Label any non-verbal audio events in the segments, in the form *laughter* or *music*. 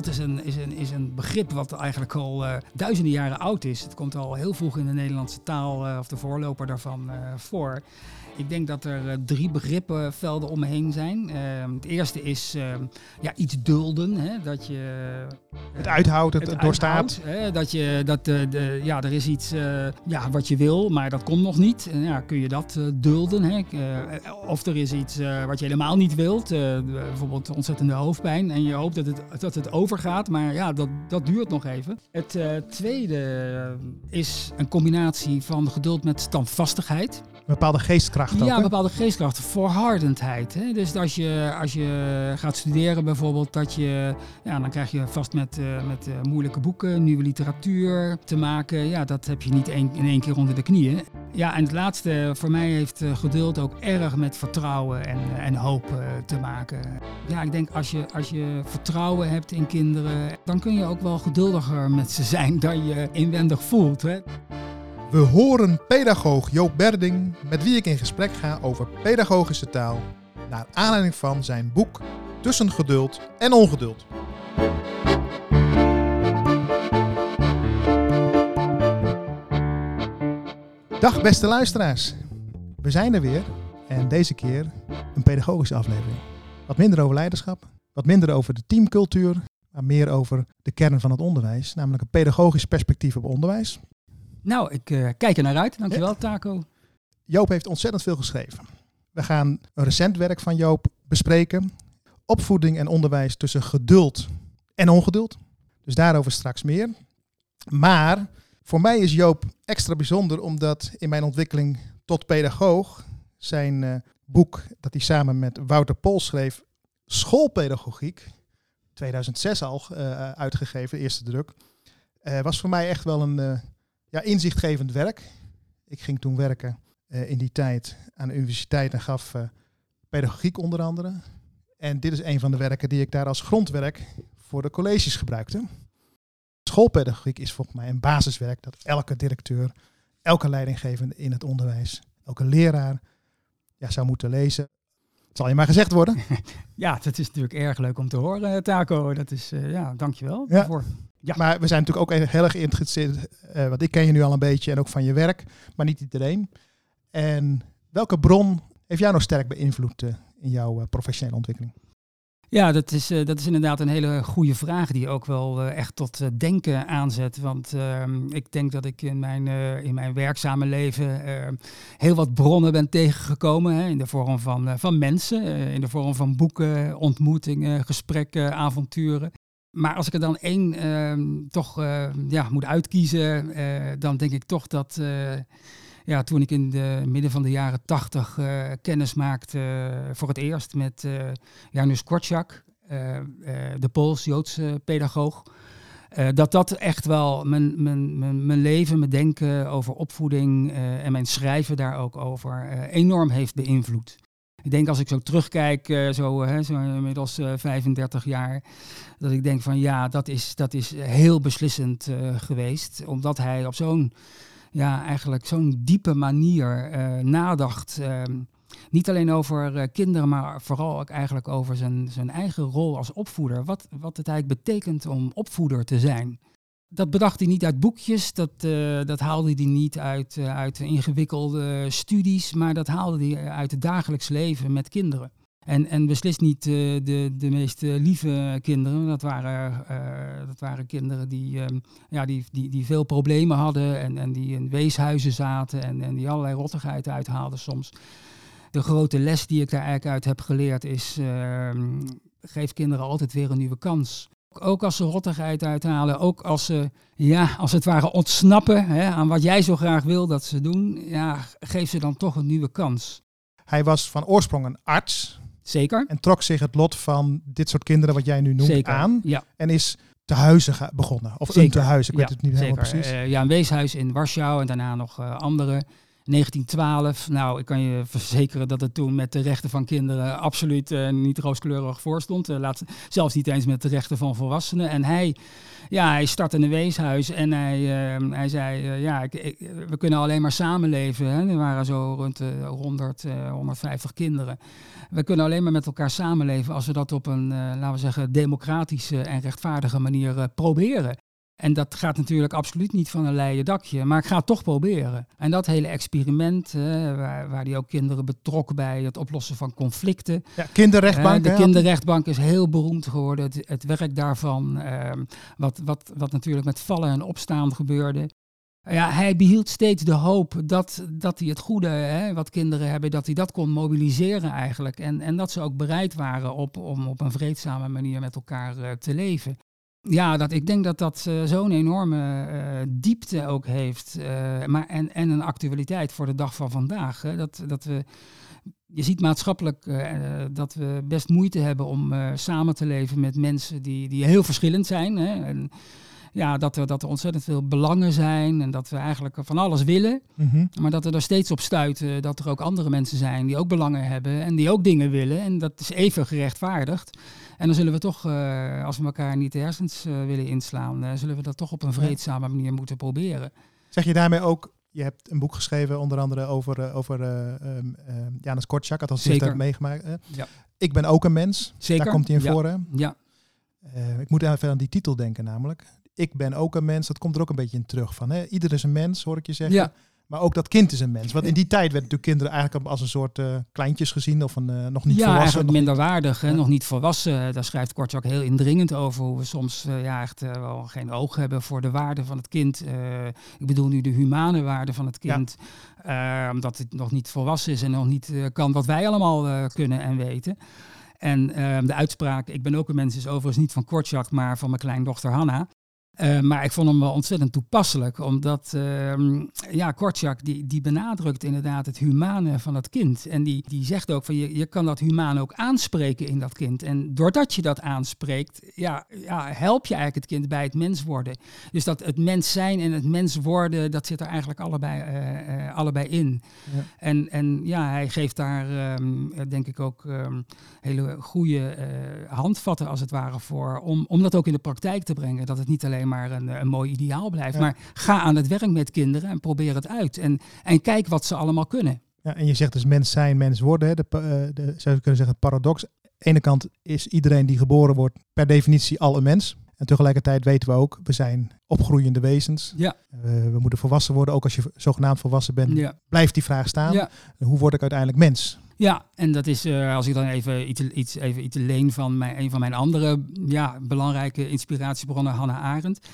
Geduld is een, is, een, is een begrip wat eigenlijk al uh, duizenden jaren oud is. Het komt al heel vroeg in de Nederlandse taal, uh, of de voorloper daarvan, uh, voor. Ik denk dat er uh, drie begrippenvelden om me heen zijn. Uh, het eerste is uh, ja, iets dulden. Hè? Dat je, het uithoudt, het, het doorstaat. Hè? Dat je, dat, de, ja, er is iets ja, wat je wil, maar dat komt nog niet. En, ja, kun je dat dulden? Hè? of er is iets wat je helemaal niet wilt. bijvoorbeeld ontzettende hoofdpijn. En je hoopt dat het, dat het overgaat, maar ja, dat, dat duurt nog even. Het tweede is een combinatie van geduld met standvastigheid. Bepaalde geestkracht ook, Ja, een bepaalde geestkracht. Volhardendheid. Hè? Dus als je, als je gaat studeren bijvoorbeeld, dat je, ja, dan krijg je vast met, uh, met uh, moeilijke boeken, nieuwe literatuur te maken. Ja, dat heb je niet een, in één keer onder de knieën. Ja, en het laatste, voor mij heeft uh, geduld ook erg met vertrouwen en, en hoop te maken. Ja, ik denk als je, als je vertrouwen hebt in kinderen, dan kun je ook wel geduldiger met ze zijn dan je inwendig voelt. Hè? We horen pedagoog Joop Berding, met wie ik in gesprek ga over pedagogische taal, naar aanleiding van zijn boek Tussen geduld en ongeduld. Dag beste luisteraars, we zijn er weer en deze keer een pedagogische aflevering. Wat minder over leiderschap, wat minder over de teamcultuur, maar meer over de kern van het onderwijs, namelijk een pedagogisch perspectief op onderwijs. Nou, ik uh, kijk er naar uit. Dankjewel, ja. Taco. Joop heeft ontzettend veel geschreven. We gaan een recent werk van Joop bespreken. Opvoeding en onderwijs tussen geduld en ongeduld. Dus daarover straks meer. Maar voor mij is Joop extra bijzonder omdat in mijn ontwikkeling tot pedagoog zijn uh, boek dat hij samen met Wouter Pol schreef, Schoolpedagogiek, 2006 al uh, uitgegeven, eerste druk, was voor mij echt wel een ja, inzichtgevend werk. Ik ging toen werken uh, in die tijd aan de universiteit en gaf uh, pedagogiek onder andere. En dit is een van de werken die ik daar als grondwerk voor de colleges gebruikte. Schoolpedagogiek is volgens mij een basiswerk dat elke directeur, elke leidinggevende in het onderwijs, elke leraar ja, zou moeten lezen. Het zal je maar gezegd worden. *laughs* Ja, dat is natuurlijk erg leuk om te horen, Taco. Dat is, uh, ja, dankjewel ja. daarvoor. Ja. Maar we zijn natuurlijk ook heel erg geïnteresseerd, uh, want ik ken je nu al een beetje en ook van je werk, maar niet iedereen. En welke bron heeft jou nog sterk beïnvloed uh, in jouw uh, professionele ontwikkeling? Ja, dat is, uh, dat is inderdaad een hele goede vraag die ook wel uh, echt tot uh, denken aanzet. Want ehm, ik denk dat ik in mijn, in mijn werkzame leven ehm, heel wat bronnen ben tegengekomen. Hè, in de vorm van, van mensen, in de vorm van boeken, ontmoetingen, gesprekken, avonturen. Maar als ik er dan één ehm, toch ja, moet uitkiezen, dan denk ik toch dat ja, toen ik in de midden van de jaren tachtig uh, kennis maakte voor het eerst met Janusz Korczak, de Pools-Joodse pedagoog, dat dat echt wel mijn, mijn, mijn, mijn leven, mijn denken over opvoeding en mijn schrijven daar ook over enorm heeft beïnvloed. Ik denk als ik zo terugkijk, zo, hè, zo inmiddels 35 jaar, dat ik denk van ja, dat is, dat is heel beslissend geweest. Omdat hij op zo'n ja, eigenlijk zo'n diepe manier nadacht. Uh, niet alleen over kinderen, maar vooral ook eigenlijk over zijn, zijn eigen rol als opvoeder. Wat, wat het eigenlijk betekent om opvoeder te zijn. Dat bedacht hij niet uit boekjes, dat, uh, dat haalde hij niet uit, uit ingewikkelde studies, maar dat haalde hij uit het dagelijks leven met kinderen. En, en beslist niet uh, de, de meest lieve kinderen. Dat waren, dat waren kinderen die, um, ja, die, die, die veel problemen hadden en, en die in weeshuizen zaten en, en die allerlei rottigheid uithaalden soms. De grote les die ik daar eigenlijk uit heb geleerd is, ehm, geef kinderen altijd weer een nieuwe kans. Ook als ze rottigheid uithalen, ook als ze, ja, als het ware ontsnappen hè, aan wat jij zo graag wil dat ze doen, ja, geef ze dan toch een nieuwe kans. Hij was van oorsprong een arts, Zeker. En trok zich het lot van dit soort kinderen, wat jij nu noemt, Zeker. aan. Ja. En is te huizen begonnen. Of Zeker. een te huizen, ik ja, weet het niet zeker. helemaal precies. Uh, ja, een weeshuis in Warschau en daarna nog uh, andere. 1912, nou, ik kan je verzekeren dat het toen met de rechten van kinderen absoluut uh, niet rooskleurig voor stond. Uh, laat, zelfs niet eens met de rechten van volwassenen. En hij, ja, hij startte een weeshuis en hij, uh, hij zei, ja, ik, we kunnen alleen maar samenleven. Hè. Er waren zo rond 100, 150 kinderen. We kunnen alleen maar met elkaar samenleven als we dat op een, laten we zeggen, democratische en rechtvaardige manier proberen. En dat gaat natuurlijk absoluut niet van een leien dakje, maar ik ga het toch proberen. En dat hele experiment, waar, waar die ook kinderen betrokken bij het oplossen van conflicten. Ja, kinderrechtbank. de kinderrechtbank is heel beroemd geworden. Het, het werk daarvan, ehm, wat, wat, wat natuurlijk met vallen en opstaan gebeurde. Ja, hij behield steeds de hoop dat, dat hij het goede hè, wat kinderen hebben, dat hij dat kon mobiliseren eigenlijk. En, en dat ze ook bereid waren op, om op een vreedzame manier met elkaar uh, te leven. Ja, dat, ik denk dat dat uh, zo'n enorme uh, diepte ook heeft. Uh, maar en, en een actualiteit voor de dag van vandaag. Hè. Dat, dat we, je ziet maatschappelijk dat we best moeite hebben om samen te leven met mensen die, die heel verschillend zijn. Hè. En, ja, dat, er, dat er ontzettend veel belangen zijn en dat we eigenlijk van alles willen. Mhm. Maar dat we er steeds op stuiten dat er ook andere mensen zijn die ook belangen hebben en die ook dingen willen. En dat is even gerechtvaardigd. En dan zullen we toch, uh, als we elkaar niet de hersens uh, willen inslaan, uh, zullen we dat toch op een vreedzame manier moeten proberen. Zeg je daarmee ook, je hebt een boek geschreven onder andere over, over um, Janus Kortschak, althans heeft dat meegemaakt. Ja. Ik ben ook een mens, Zeker. daar komt hij in ja. voor. Hè? Ja. ik moet even aan die titel denken namelijk. Ik ben ook een mens, dat komt er ook een beetje in terug van. Hè? Ieder is een mens, hoor ik je zeggen. Ja. Maar ook dat kind is een mens. Want in die tijd werden natuurlijk kinderen eigenlijk als een soort uh, kleintjes gezien of een uh, nog niet ja, volwassen. eigenlijk minderwaardig, hè, nog niet volwassen. Daar schrijft Kortschak heel indringend over hoe we soms uh, ja, echt wel geen oog hebben voor de waarde van het kind. ik bedoel nu de humane waarde van het kind. Ja. omdat het nog niet volwassen is en nog niet kan wat wij allemaal kunnen en weten. En de uitspraak, ik ben ook een mens, is overigens niet van Kortschak, maar van mijn kleindochter Hanna. Uh, maar ik vond hem wel ontzettend toepasselijk, omdat uh, ja, Kortschak die, die benadrukt inderdaad het humane van het kind. En die, die zegt ook van je, je kan dat humane ook aanspreken in dat kind. En doordat je dat aanspreekt, ja, ja, help je eigenlijk het kind bij het mens worden. Dus dat het mens zijn en het mens worden, dat zit er eigenlijk allebei, uh, uh, allebei in. Ja. En, en ja, hij geeft daar um, denk ik ook um, hele goede handvatten als het ware voor, om, om dat ook in de praktijk te brengen. Dat het niet alleen maar een, een mooi ideaal blijft. Ja. Maar ga aan het werk met kinderen en probeer het uit. En, en kijk wat ze allemaal kunnen. Ja, en je zegt dus mens zijn, mens worden. Hè? De, uh, de, zou je kunnen zeggen, het paradox. Aan de ene kant is iedereen die geboren wordt per definitie al een mens. En tegelijkertijd weten we ook, we zijn opgroeiende wezens. Ja. Uh, we moeten volwassen worden. Ook als je zogenaamd volwassen bent, Ja. blijft die vraag staan. Ja. Hoe word ik uiteindelijk mens? Ja, en dat is, uh, als ik dan even iets, iets, even iets leen van mijn, een van mijn andere ja, belangrijke inspiratiebronnen, Hannah Arendt.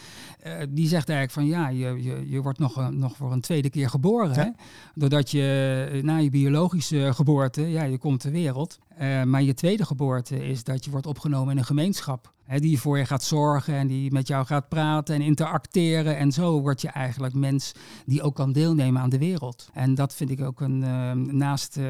Uh, die zegt eigenlijk van ja, je, je, je wordt nog, uh, nog voor een tweede keer geboren. Ja. Hè? Doordat je na je biologische geboorte, ja, je komt ter wereld. Uh, maar je tweede geboorte is dat je wordt opgenomen in een gemeenschap. Hè, die voor je gaat zorgen en die met jou gaat praten en interacteren. En zo word je eigenlijk mens die ook kan deelnemen aan de wereld. En dat vind ik ook een, uh, naast uh,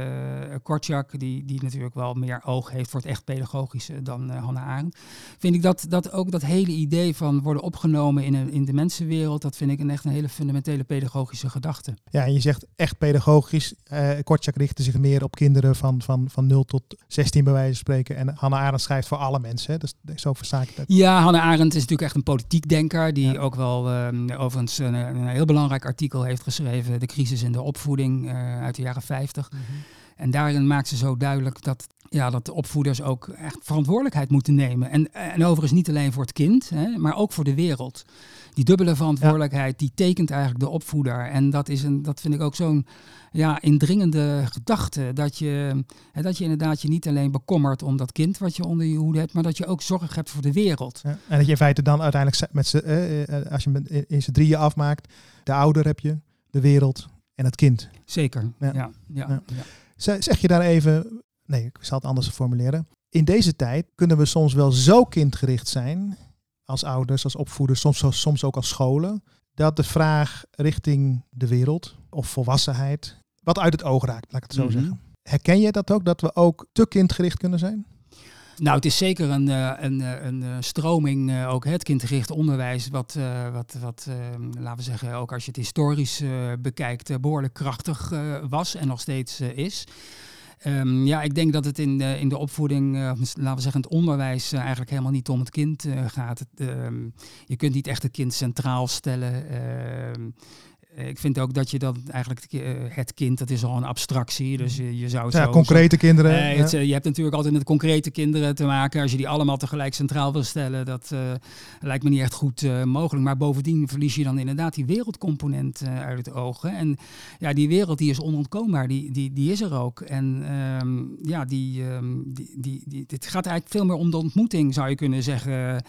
Kortjak, die, die natuurlijk wel meer oog heeft voor het echt pedagogische dan Hannah Arendt. Vind ik dat, dat ook dat hele idee van worden opgenomen in, een, in de mensenwereld, dat vind ik een echt een hele fundamentele pedagogische gedachte. Ja, en je zegt echt pedagogisch. Uh, Kortjak richtte zich meer op kinderen van, van, van 0 tot 16 bij wijze van spreken. En Hannah Arendt schrijft voor alle mensen. Hè? Dus zo versta ik dat. Ja, Hannah Arendt is natuurlijk echt een politiek denker. Die ja. ook wel uh, overigens een, een, heel belangrijk artikel heeft geschreven. De crisis in de opvoeding uh, uit de jaren 50. Mhm. En daarin maakt ze zo duidelijk dat, ja, dat de opvoeders ook echt verantwoordelijkheid moeten nemen. En, en overigens niet alleen voor het kind, hè, maar ook voor de wereld. Die dubbele verantwoordelijkheid, die tekent eigenlijk de opvoeder. En dat, is een, dat vind ik ook zo'n ja, indringende gedachte. Dat je, hè, dat je inderdaad je niet alleen bekommert om dat kind wat je onder je hoede hebt, maar dat je ook zorg hebt voor de wereld. Ja, en dat je in feite dan uiteindelijk met z'n, eh, als je met, in z'n drieën afmaakt, de ouder heb je, de wereld en het kind. Zeker, ja. ja, ja, ja. Zeg je daar even, nee, ik zal het anders formuleren. In deze tijd kunnen we soms wel zo kindgericht zijn, als ouders, als opvoeders, soms, soms ook als scholen, dat de vraag richting de wereld of volwassenheid wat uit het oog raakt, laat ik het zo Mhm. mm -hmm. zeggen. Herken je dat ook, dat we ook te kindgericht kunnen zijn? Nou, het is zeker een, een, een, stroming, ook het kindgericht onderwijs, wat, wat, wat laten we zeggen, ook als je het historisch bekijkt, behoorlijk krachtig was en nog steeds is. Um, ja, ik denk dat het in de, in de opvoeding, uh, laten we zeggen het onderwijs, uh, eigenlijk helemaal niet om het kind uh, gaat. Um, je kunt niet echt het kind centraal stellen. Ehm, eh, ik vind ook dat je dan eigenlijk eh, het kind, dat is al een abstractie. Dus je, je zou ja, zo, concrete kinderen. Uh, het, je hebt natuurlijk altijd met concrete kinderen te maken. Als je die allemaal tegelijk centraal wil stellen, dat lijkt me niet echt goed mogelijk. Maar bovendien verlies je dan inderdaad die wereldcomponent uit het oog. Hè. En ja, die wereld die is onontkoombaar, die, die, die is er ook. En ehm, ja, die, um, die, die, die, dit gaat eigenlijk veel meer om de ontmoeting, zou je kunnen zeggen.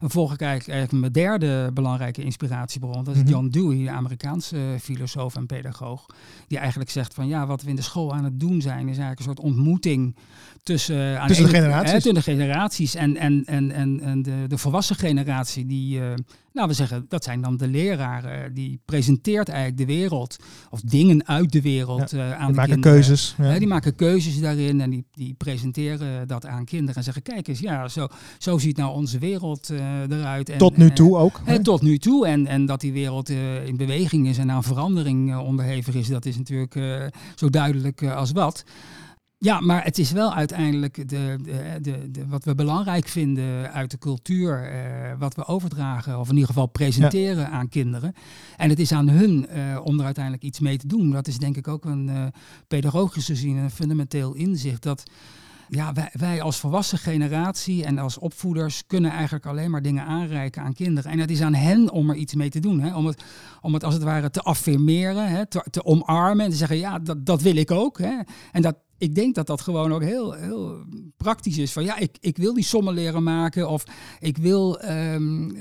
Volg ik eigenlijk mijn derde belangrijke inspiratiebron. Dat is mhm. John Dewey, de Amerikaanse filosoof en pedagoog. Die eigenlijk zegt van ja, wat we in de school aan het doen zijn, is eigenlijk een soort ontmoeting tussen, aan tussen de, generaties. tussen de generaties en, en, en, en, en de, de volwassen generatie die, uh, nou we zeggen, dat zijn dan de leraren. Die presenteert eigenlijk de wereld of dingen uit de wereld uh, aan die de maken keuzes. Ja. die maken keuzes daarin en die, die presenteren dat aan kinderen en zeggen kijk eens, ja, zo, zo ziet nou onze wereld uh, eruit. En, tot nu toe ook. tot nu toe en, en dat die wereld in beweging is en aan verandering onderhevig is, dat is natuurlijk zo duidelijk als wat. Ja, maar het is wel uiteindelijk de, de, de, de, wat we belangrijk vinden uit de cultuur, eh, wat we overdragen, of in ieder geval presenteren aan kinderen. En het is aan hun uh, om er uiteindelijk iets mee te doen. Dat is denk ik ook een uh, pedagogisch gezien een fundamenteel inzicht. Dat ja, wij, wij, als volwassen generatie en als opvoeders kunnen eigenlijk alleen maar dingen aanreiken aan kinderen. En het is aan hen om er iets mee te doen. Hè? Om, het, om het als het ware te affirmeren, hè? Te, te omarmen en te zeggen, ja, dat, dat wil ik ook. Hè? En dat, ik denk dat dat gewoon ook heel, heel praktisch is. Van ja, ik, ik wil die sommen leren maken. Of ik wil um, uh,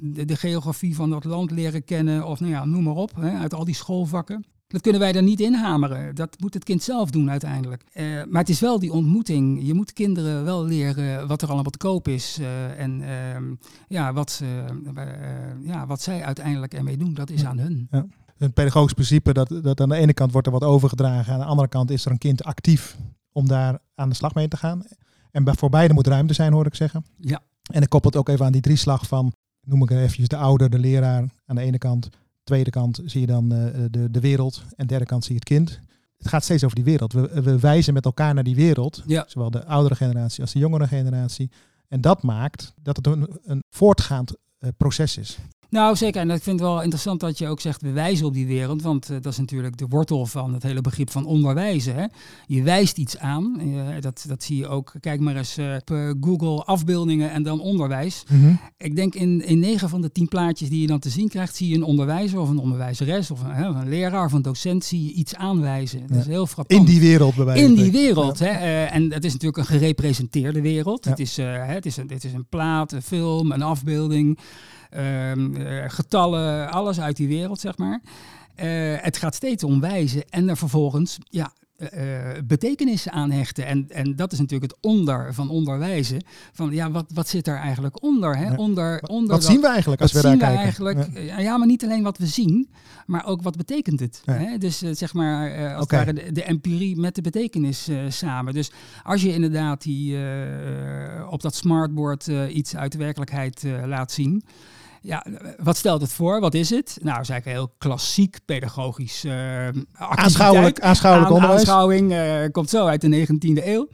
de, de, geografie van dat land leren kennen. Of nou ja, noem maar op. Hè, uit al die schoolvakken. Dat kunnen wij er niet inhameren. Dat moet het kind zelf doen uiteindelijk. Uh, maar het is wel die ontmoeting. Je moet kinderen wel leren wat er allemaal te koop is. Uh, en uh, ja, wat, ja, wat zij uiteindelijk ermee doen, dat is aan hun. Ja een pedagogisch principe dat, dat aan de ene kant wordt er wat overgedragen, aan de andere kant is er een kind actief om daar aan de slag mee te gaan. En voor beide moet ruimte zijn, hoor ik zeggen. Ja. En ik koppel het ook even aan die drieslag van, noem ik even de ouder, de leraar aan de ene kant. Tweede kant zie je dan uh, de, de wereld en derde kant zie je het kind. Het gaat steeds over die wereld. We, we wijzen met elkaar naar die wereld, ja. zowel de oudere generatie als de jongere generatie. En dat maakt dat het een, een voortgaand uh, proces is. Nou, zeker. En ik vind het wel interessant dat je ook zegt, we wijzen op die wereld. Want uh, dat is natuurlijk de wortel van het hele begrip van onderwijzen. Hè? Je wijst iets aan. Uh, dat, dat zie je ook. Kijk maar eens uh, op Google afbeeldingen en dan onderwijs. Mm -hmm. Ik denk in, in 9 van de 10 plaatjes die je dan te zien krijgt, zie je een onderwijzer of een onderwijzeres of een, een leraar of een docent zie je iets aanwijzen. Dat is heel frappant. In die wereld bij wijze In die wereld. Ja. Hè? en het is natuurlijk een gerepresenteerde wereld. Ja. Het, is, het, is een, het is een plaat, een film, een afbeelding. Ehm, eh, getallen, alles uit die wereld, zeg maar. Eh, het gaat steeds om wijzen en er vervolgens ja, uh, betekenissen aan hechten. En, en dat is natuurlijk het onder van onderwijzen. Van ja, wat, wat zit er eigenlijk onder? Hè? onder, onder wat zien we eigenlijk als we daar kijken? Eigenlijk, ja. ja. maar niet alleen wat we zien, maar ook wat betekent het. Ja. Hè? Dus uh, zeg maar, uh, als okay. de, de, empirie met de betekenis samen. Dus als je inderdaad die, op dat smartboard iets uit de werkelijkheid laat zien. Ja, wat stelt het voor? Wat is het? Nou, is eigenlijk een heel klassiek pedagogisch uh, aanschouwelijk, aanschouwelijk onderwijs. Aanschouwing uh, komt zo uit de 19e eeuw.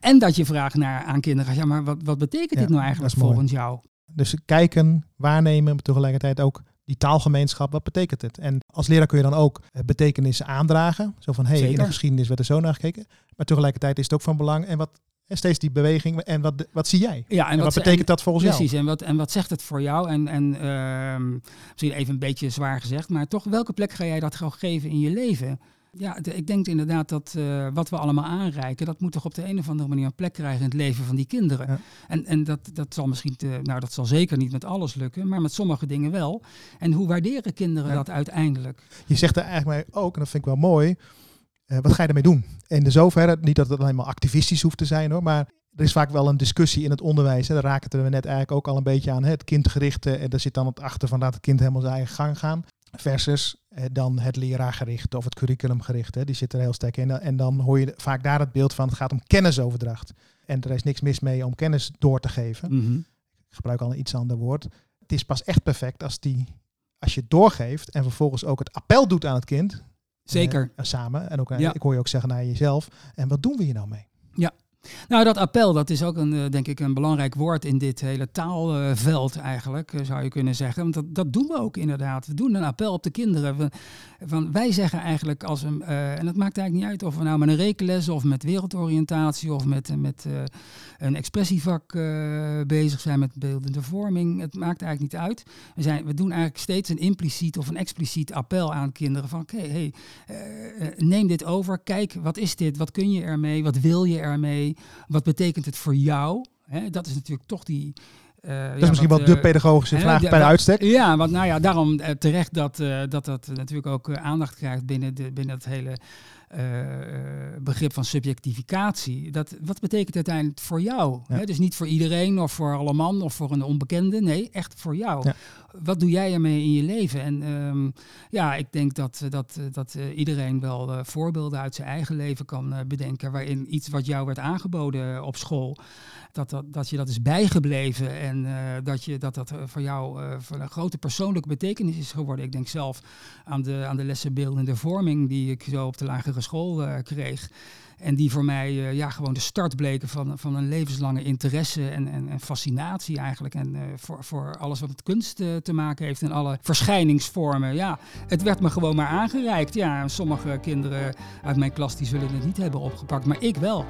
En dat je vraagt naar, aan kinderen, ja, maar wat, wat betekent ja, dit nou eigenlijk volgens jou? Dus kijken, waarnemen, maar tegelijkertijd ook die taalgemeenschap, wat betekent het? En als leraar kun je dan ook betekenissen aandragen. Zo van, hé, hey, in de geschiedenis werd er zo naar gekeken. Maar tegelijkertijd is het ook van belang, en wat en steeds die beweging. En wat, wat zie jij? Ja, en, wat, betekent dat volgens precies, jou? Precies, en wat, en wat zegt het voor jou? En, en uh, misschien even een beetje zwaar gezegd, maar toch, welke plek ga jij dat gewoon geven in je leven? Ja, de, ik denk inderdaad dat uh, wat we allemaal aanreiken, dat moet toch op de een of andere manier een plek krijgen in het leven van die kinderen. Ja. En, en dat, dat zal misschien, te, nou dat zal zeker niet met alles lukken, maar met sommige dingen wel. En hoe waarderen kinderen ja. dat uiteindelijk? Je zegt er eigenlijk ook, en dat vind ik wel mooi, uh, wat ga je ermee doen? In de zoverre, niet dat het alleen maar activistisch hoeft te zijn hoor, maar er is vaak wel een discussie in het onderwijs. Hè. Daar raken we net eigenlijk ook al een beetje aan. Hè. Het kindgerichte, en daar zit dan het achter van laat het kind helemaal zijn eigen gang gaan. Versus eh, dan het leraargerichte of het curriculumgerichte. Die zit er heel sterk in. En dan hoor je vaak daar het beeld van het gaat om kennisoverdracht. En er is niks mis mee om kennis door te geven. Mhm. Ik gebruik al een iets ander woord. Het is pas echt perfect als, die, als je het doorgeeft en vervolgens ook het appel doet aan het kind. Zeker. Eh, samen. En ook, Ja. ik hoor je ook zeggen naar jezelf. En wat doen we hier nou mee? Nou, dat appel, dat is ook een, eh, denk ik een belangrijk woord in dit hele taalveld eigenlijk, eh, zou je kunnen zeggen. Want dat, dat doen we ook inderdaad. We doen een appel op de kinderen. Van, wij zeggen eigenlijk als we, eh, en het maakt eigenlijk niet uit of we nou met een rekenles of met wereldoriëntatie of met, met een expressievak bezig zijn met beeldende vorming. Het maakt eigenlijk niet uit. We, zijn, we doen eigenlijk steeds een impliciet of een expliciet appel aan kinderen van oké, hey, neem dit over. Kijk, wat is dit? Wat kun je ermee? Wat wil je ermee? Wat betekent het voor jou? Hè, dat is natuurlijk toch die. eh, Dat is misschien wel de pedagogische hè, vraag de- bij dat- uitstek. Ja, want nou ja, daarom eh, terecht dat, eh, dat dat natuurlijk ook eh, aandacht krijgt binnen, de, binnen het hele eh, eh, begrip van subjectificatie. Dat, wat betekent uiteindelijk voor jou? Ja. Dus niet voor iedereen of voor alle man of voor een onbekende. Nee, echt voor jou. Ja. Wat doe jij ermee in je leven? En ehm, ja, ik denk dat, eh, dat, dat iedereen wel voorbeelden uit zijn eigen leven kan bedenken. Waarin iets wat jou werd aangeboden op school, dat, dat, dat je dat is bijgebleven. En eh, dat, je, dat dat eh, voor jou eh, van een grote persoonlijke betekenis is geworden. Ik denk zelf aan de, aan de lessen beeldende vorming die ik zo op de lagere school kreeg. En die voor mij ja, gewoon de start bleken van, van een levenslange interesse en, en, en fascinatie eigenlijk. En voor, voor alles wat met kunst te maken heeft en alle verschijningsvormen. Ja, het werd me gewoon maar aangereikt. Ja, sommige kinderen uit mijn klas die zullen het niet hebben opgepakt, maar ik wel.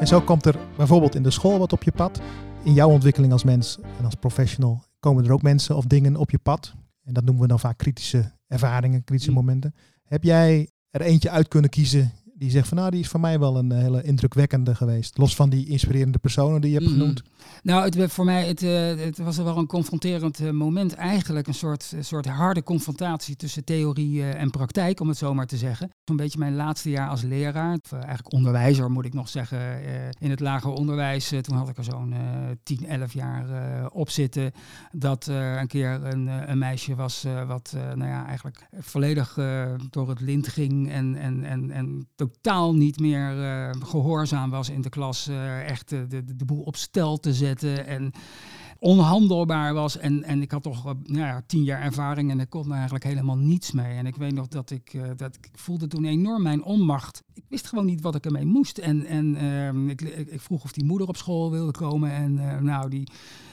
En zo komt er bijvoorbeeld in de school wat op je pad. In jouw ontwikkeling als mens en als professional komen er ook mensen of dingen op je pad. En dat noemen we dan vaak kritische ervaringen, kritische Mm. momenten. Heb jij er eentje uit kunnen kiezen die zegt van nou, die is voor mij wel een hele indrukwekkende geweest. Los van die inspirerende personen die je hebt Mhm. genoemd. Nou, het, werd voor mij het, eh, het was wel een confronterend eh, moment. Eigenlijk een soort, soort harde confrontatie tussen theorie eh, en praktijk, om het zo maar te zeggen. Zo'n beetje mijn laatste jaar als leraar, of eh, eigenlijk onderwijzer moet ik nog zeggen, eh, in het lager onderwijs. Eh, toen had ik er zo'n eh 10, 11 jaar op zitten. Dat een keer een, een meisje was wat nou ja, eigenlijk volledig door het lint ging en, en, en, en totaal niet meer eh, gehoorzaam was in de klas. echt de, de, de boel op stel te zetten en onhandelbaar was. En, en ik had toch eh, nou ja, tien jaar ervaring en ik kon er eigenlijk helemaal niets mee. En ik weet nog dat ik, eh, dat ik voelde toen enorm mijn onmacht. Ik wist gewoon niet wat ik ermee moest. En, en ehm, ik, ik, ik vroeg of die moeder op school wilde komen. En eh, nou, die,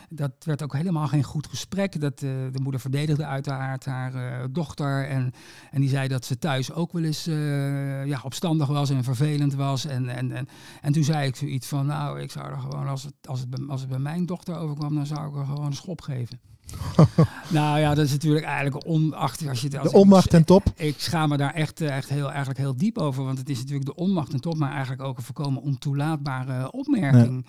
dat werd ook helemaal geen goed gesprek. Dat, eh, de moeder verdedigde uiteraard haar eh, dochter. En, en die zei dat ze thuis ook wel eens eh, ja, opstandig was en vervelend was. En, en, en, en toen zei ik zoiets van, nou, ik zou er gewoon, als het, als het, bij, als het bij mijn dochter overkwam, dan zou ik er gewoon een schop geven. *laughs* nou ja, dat is natuurlijk eigenlijk onachtig als je het als De onmacht ten top. ik schaam me daar echt, eh, echt heel, eigenlijk heel diep over. Want het is natuurlijk de onmacht en top, maar eigenlijk ook een voorkomen ontoelaatbare opmerking.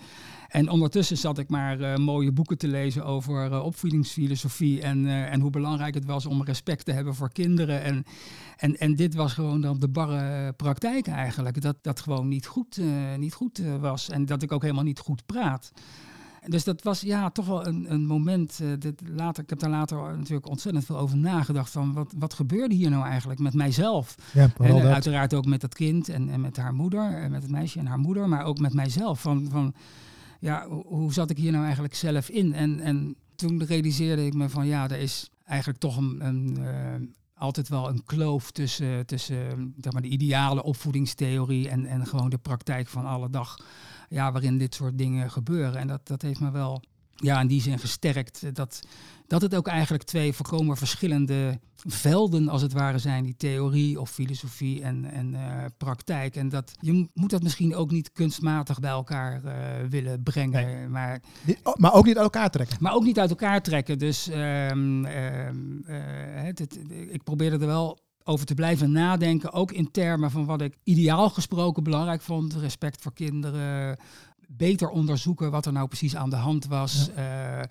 En ondertussen zat ik maar eh, mooie boeken te lezen over eh, opvoedingsfilosofie. En, eh, en hoe belangrijk het was om respect te hebben voor kinderen. En, en, en dit was gewoon dan de barre praktijk eigenlijk. Dat dat gewoon niet goed, eh, niet goed eh, was. En dat ik ook helemaal niet goed praat. Dus dat was ja, toch wel een, een moment. eh, later, ik heb daar later natuurlijk ontzettend veel over nagedacht. Van wat, wat gebeurde hier nou eigenlijk met mijzelf? Ja, En eh, uiteraard ook met dat kind en, en met haar moeder, en met het meisje en haar moeder, maar ook met mijzelf. Van, van ja, hoe, hoe zat ik hier nou eigenlijk zelf in? En, en toen realiseerde ik me van ja, er is eigenlijk toch een, een eh, altijd wel een kloof tussen, tussen zeg maar, de ideale opvoedingstheorie en, en gewoon de praktijk van alle dag. Ja, waarin dit soort dingen gebeuren. En dat, dat heeft me wel ja, in die zin gesterkt. eh, Dat, dat het ook eigenlijk twee volkomen verschillende velden als het ware zijn. Die theorie of filosofie en, en eh, praktijk. En dat, je mo- moet dat misschien ook niet kunstmatig bij elkaar eh, willen brengen. Maar oh, Maar ook niet uit elkaar trekken. maar ook niet uit elkaar trekken. Dus het, het- ik probeerde er wel over te blijven nadenken. Ook in termen van wat ik ideaal gesproken belangrijk vond. Respect voor kinderen. Beter onderzoeken wat er nou precies aan de hand was. Ja,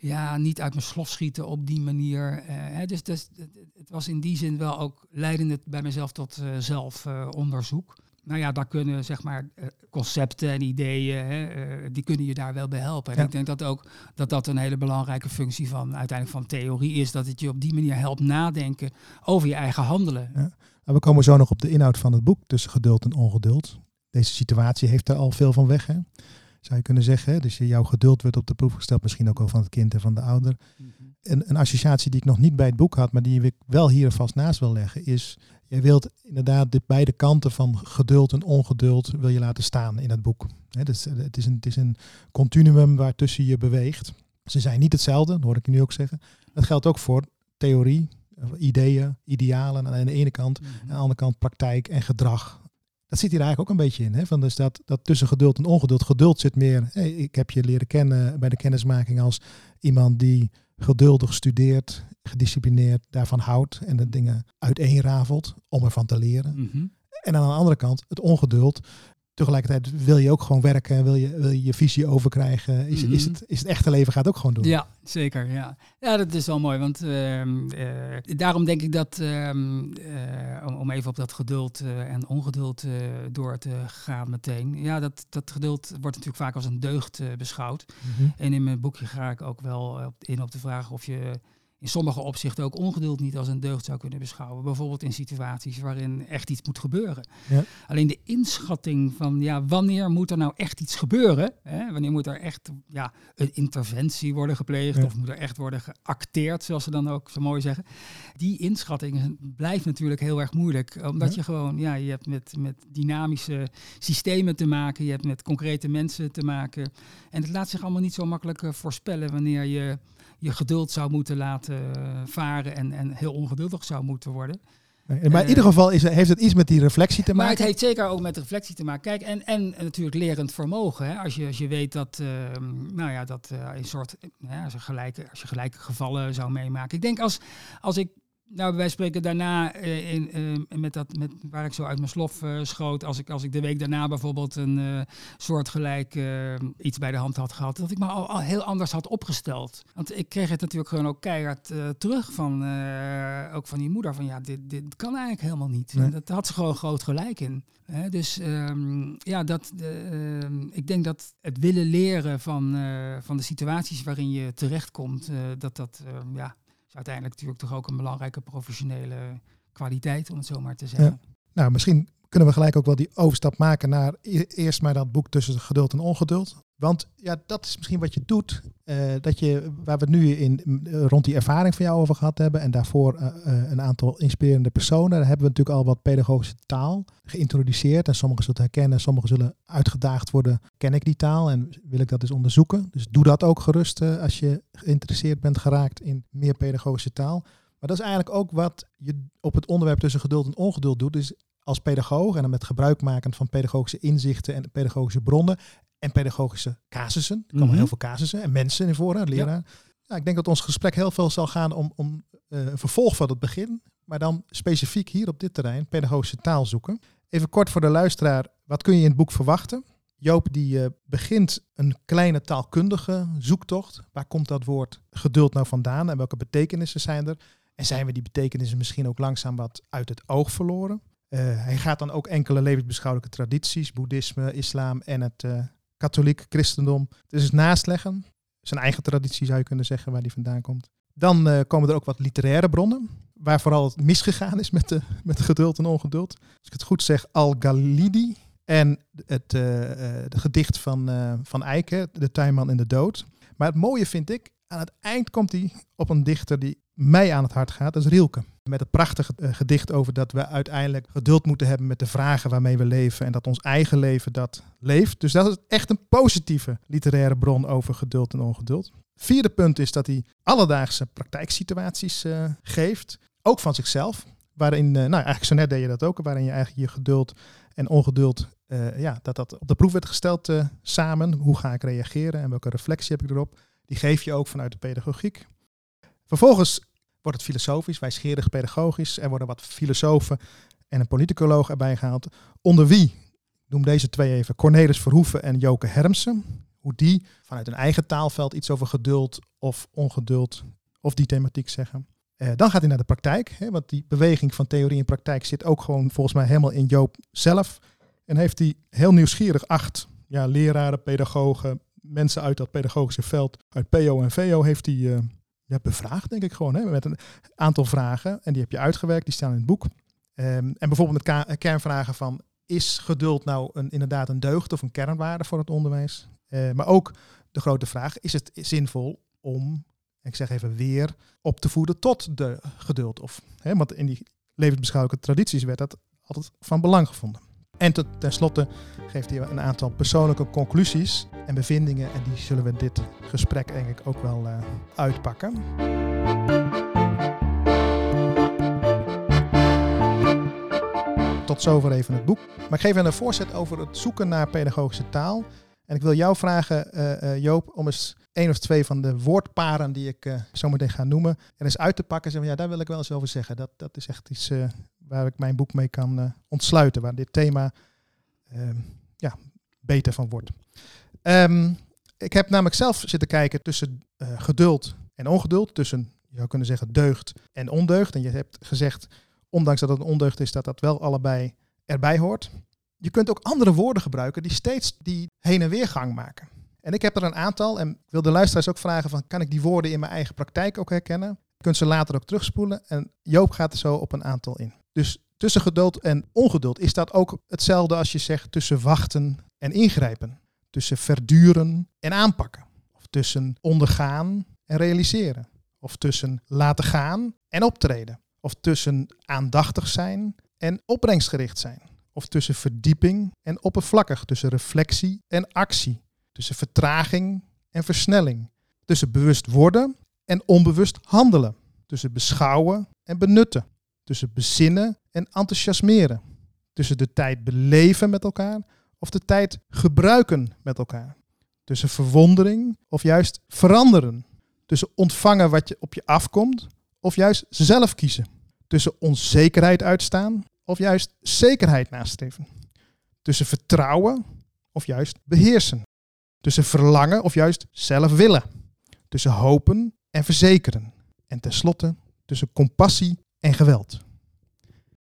ja niet uit mijn slof schieten op die manier. Eh, hè, dus, dus het, het was in die zin wel ook leidend bij mezelf tot eh, zelfonderzoek. Nou ja, daar kunnen zeg maar eh, concepten en ideeën, hè, eh, die kunnen je daar wel bij helpen. En ik denk dat ook dat dat een hele belangrijke functie van uiteindelijk van theorie is, dat het je op die manier helpt nadenken over je eigen handelen. Ja. Nou, we komen zo nog op de inhoud van het boek tussen geduld en ongeduld. Deze situatie heeft er al veel van weg. Hè? zou je kunnen zeggen. Dus jouw geduld wordt op de proef gesteld, misschien ook wel van het kind en van de ouder. Mhm. een, een, associatie die ik nog niet bij het boek had, maar die ik wel hier vast naast wil leggen, is, je wilt inderdaad de beide kanten van geduld en ongeduld wil je laten staan in het boek. dus het, is een, het is een continuum waartussen je beweegt. Ze zijn niet hetzelfde, dat hoor ik je nu ook zeggen. Dat geldt ook voor theorie, ideeën, idealen aan de ene kant, mhm. aan de andere kant praktijk en gedrag dat zit hier eigenlijk ook een beetje in. Hè? Van dus dat, dat tussen geduld en ongeduld. Geduld zit meer. Hey, ik heb je leren kennen bij de kennismaking als iemand die geduldig studeert, gedisciplineerd daarvan houdt en de dingen uiteenrafelt om ervan te leren. Mhm. En aan de andere kant het ongeduld tegelijkertijd wil je ook gewoon werken, wil je wil je, je visie overkrijgen. Is, is, mhm. het, is het echte leven gaat ook gewoon doen. Ja, zeker. Ja, ja dat is wel mooi. Want ehm, eh, daarom denk ik dat, ehm, eh, om, even op dat geduld uh, en ongeduld door te gaan meteen. Ja, dat, dat geduld wordt natuurlijk vaak als een deugd beschouwd. Mhm. En in mijn boekje ga ik ook wel in op de vraag of je in sommige opzichten ook ongeduld niet als een deugd zou kunnen beschouwen. Bijvoorbeeld in situaties waarin echt iets moet gebeuren. Ja. Alleen de inschatting van ja, wanneer moet er nou echt iets gebeuren? Hè? Wanneer moet er echt ja, een interventie worden gepleegd of moet er echt worden geacteerd, zoals ze dan ook zo mooi zeggen. Die inschatting blijft natuurlijk heel erg moeilijk. Omdat je gewoon, ja, je hebt met, met dynamische systemen te maken, je hebt met concrete mensen te maken. En het laat zich allemaal niet zo makkelijk eh, voorspellen wanneer je je geduld zou moeten laten varen en, en heel ongeduldig zou moeten worden. maar in ieder eh, geval is, heeft het iets met die reflectie te maken. Maar het heeft zeker ook met reflectie te maken. Kijk, en, en natuurlijk lerend vermogen. Hè? Als, je, als je weet dat, uh, nou ja, dat uh, een soort, ja, als, je gelijke, als je gelijke gevallen zou meemaken. Ik denk als, als ik nou, wij spreken daarna uh, in, uh, met dat, met, waar ik zo uit mijn slof uh, schoot, als ik, als ik de week daarna bijvoorbeeld een soortgelijk iets bij de hand had gehad, dat ik me al, al, heel anders had opgesteld. Want ik kreeg het natuurlijk gewoon ook keihard terug van, ook van die moeder, van ja, dit, dit kan eigenlijk helemaal niet. Nee. Dat had ze gewoon groot gelijk in. Hè? Dus um, ja, dat, ehm, ik denk dat het willen leren van, van de situaties waarin je terechtkomt, dat dat ja, is uiteindelijk natuurlijk toch ook een belangrijke professionele kwaliteit, om het zo maar te zeggen. Nou, misschien kunnen we gelijk ook wel die overstap maken naar e-, eerst maar dat boek tussen geduld en ongeduld. Want ja, dat is misschien wat je doet. Uh, dat je, waar we het nu in, rond die ervaring van jou over gehad hebben. En daarvoor uh, uh, een aantal inspirerende personen. Daar hebben we natuurlijk al wat pedagogische taal geïntroduceerd. En sommigen zullen het herkennen, sommigen zullen uitgedaagd worden. Ken ik die taal en wil ik dat eens onderzoeken? Dus doe dat ook gerust als je geïnteresseerd bent geraakt in meer pedagogische taal. Maar dat is eigenlijk ook wat je op het onderwerp tussen geduld en ongeduld doet. Dus als pedagoog en dan met gebruik maken van pedagogische inzichten en pedagogische bronnen en pedagogische casussen. Er komen mhm. heel veel casussen en mensen in voor, leraar. Ja. ik denk dat ons gesprek heel veel zal gaan om, om uh, een vervolg van het begin, maar dan specifiek hier op dit terrein pedagogische taal zoeken. Even kort voor de luisteraar, wat kun je in het boek verwachten? Joop die uh, begint een kleine taalkundige zoektocht. Waar komt dat woord geduld nou vandaan en welke betekenissen zijn er? En zijn we die betekenissen misschien ook langzaam wat uit het oog verloren? Uh, hij gaat dan ook enkele levensbeschouwelijke tradities, boeddhisme, islam en het uh, katholiek christendom. Dus het naastleggen. Zijn eigen traditie zou je kunnen zeggen waar die vandaan komt. Dan uh, komen er ook wat literaire bronnen, waar vooral het misgegaan is met, de, met geduld en ongeduld. Als ik het goed zeg, Al-Ghalidi en het, het gedicht van, van Eiken, De Tuinman en de Dood. Maar het mooie vind ik, aan het eind komt hij op een dichter die mij aan het hart gaat, dat is Rielke. Met het prachtige eh, gedicht over dat we uiteindelijk geduld moeten hebben met de vragen waarmee we leven. En dat ons eigen leven dat leeft. Dus dat is echt een positieve literaire bron over geduld en ongeduld. Vierde punt is dat hij alledaagse praktijksituaties uh, geeft. Ook van zichzelf. Waarin, uh, nou eigenlijk zo net deed je dat ook. Waarin je eigenlijk je geduld en ongeduld, ja, dat dat op de proef werd gesteld samen. Hoe ga ik reageren en welke reflectie heb ik erop? Die geef je ook vanuit de pedagogiek. Vervolgens wordt het filosofisch, wijsgerig pedagogisch. Er worden wat filosofen en een politicoloog erbij gehaald. Onder wie, noem deze twee even, Cornelis Verhoeven en Joke Hermsen. Hoe die vanuit een eigen taalveld iets over geduld of ongeduld of die thematiek zeggen. Eh, dan gaat hij naar de praktijk, hè, want die beweging van theorie en praktijk zit ook gewoon volgens mij helemaal in Joop zelf. En heeft hij heel nieuwsgierig acht ja, leraren, pedagogen, mensen uit dat pedagogische veld, uit PO en VO, heeft hij uh, ja, bevraagd, denk ik gewoon, hè, met een aantal vragen. En die heb je uitgewerkt, die staan in het boek. Um, en bijvoorbeeld met kernvragen van, is geduld nou een, inderdaad een deugd of een kernwaarde voor het onderwijs? Uh, maar ook de grote vraag, is het zinvol om, ik zeg even weer, op te voeden tot de geduld? Of, hè, want in die levensbeschouwelijke tradities werd dat altijd van belang gevonden. En tot, tenslotte geeft hij een aantal persoonlijke conclusies en bevindingen. En die zullen we dit gesprek ik ook wel uh, uitpakken. Tot zover even het boek. Maar ik geef een voorzet over het zoeken naar pedagogische taal. En ik wil jou vragen, uh, uh, Joop, om eens één of twee van de woordparen die ik uh, zo meteen ga noemen, er eens uit te pakken. Zeggen, ja, daar wil ik wel eens over zeggen. Dat, dat is echt iets waar ik mijn boek mee kan ontsluiten, waar dit thema ehm, ja, beter van wordt. Um, ik heb namelijk zelf zitten kijken tussen geduld en ongeduld, tussen, je zou kunnen zeggen, deugd en ondeugd. En je hebt gezegd, ondanks dat het een ondeugd is, dat dat wel allebei erbij hoort. Je kunt ook andere woorden gebruiken die steeds die heen en weer gang maken. En ik heb er een aantal en ik wil de luisteraars ook vragen van kan ik die woorden in mijn eigen praktijk ook herkennen? Je kunt ze later ook terugspoelen en Joop gaat er zo op een aantal in. Dus tussen geduld en ongeduld is dat ook hetzelfde als je zegt tussen wachten en ingrijpen. Tussen verduren en aanpakken. Of tussen ondergaan en realiseren. Of tussen laten gaan en optreden. Of tussen aandachtig zijn en opbrengstgericht zijn. Of tussen verdieping en oppervlakkig, tussen reflectie en actie, tussen vertraging en versnelling, tussen bewust worden en onbewust handelen, tussen beschouwen en benutten, tussen bezinnen en enthousiasmeren, tussen de tijd beleven met elkaar of de tijd gebruiken met elkaar, tussen verwondering of juist veranderen, tussen ontvangen wat je op je afkomt of juist zelf kiezen, tussen onzekerheid uitstaan of juist zekerheid nastreven. Tussen vertrouwen of juist beheersen. Tussen verlangen of juist zelf willen. Tussen hopen en verzekeren. En tenslotte tussen compassie en geweld.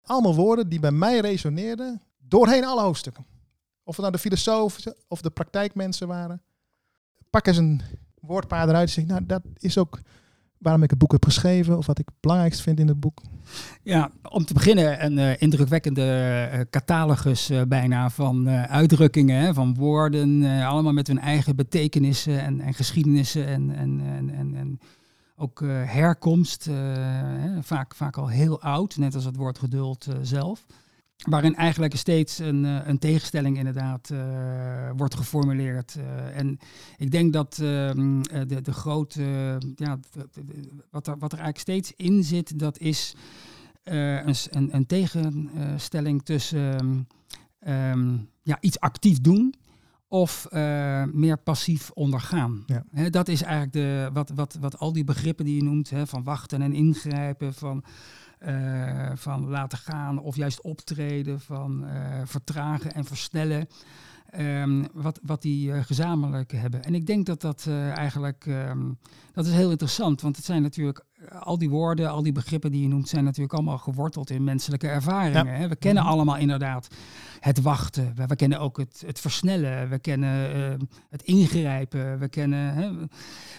Allemaal woorden die bij mij resoneerden doorheen alle hoofdstukken. Of het nou de filosofen of de praktijkmensen waren. Pak eens een woordpaar eruit en zeg, nou dat is ook waarom ik het boek heb geschreven of wat ik het belangrijkst vind in het boek? Ja, om te beginnen een uh, indrukwekkende uh, catalogus uh, bijna van uitdrukkingen, hè, van woorden, allemaal met hun eigen betekenissen en, en geschiedenissen en, en, en, en, ook herkomst, hè, vaak, vaak al heel oud, net als het woord geduld zelf. Waarin eigenlijk steeds een, eh, een tegenstelling inderdaad uh, wordt geformuleerd. Uh, en ik denk dat uh, de, de grote, ja, wat, er, wat er eigenlijk steeds in zit, dat is een, een, een, tegenstelling tussen um, ja, iets actief doen of meer passief ondergaan. Ja. dat is eigenlijk de, wat, wat, wat al die begrippen die je noemt, van wachten en ingrijpen, van uh, van laten gaan of juist optreden, van uh, vertragen en versnellen. Um, wat, wat die uh, gezamenlijk hebben. En ik denk dat dat eigenlijk, um, dat is heel interessant, want het zijn natuurlijk al die woorden, al die begrippen die je noemt, zijn natuurlijk allemaal geworteld in menselijke ervaringen. Hè? We kennen mhm. allemaal inderdaad het wachten. We, we kennen ook het, het, versnellen. We kennen uh, het ingrijpen. We kennen, hè,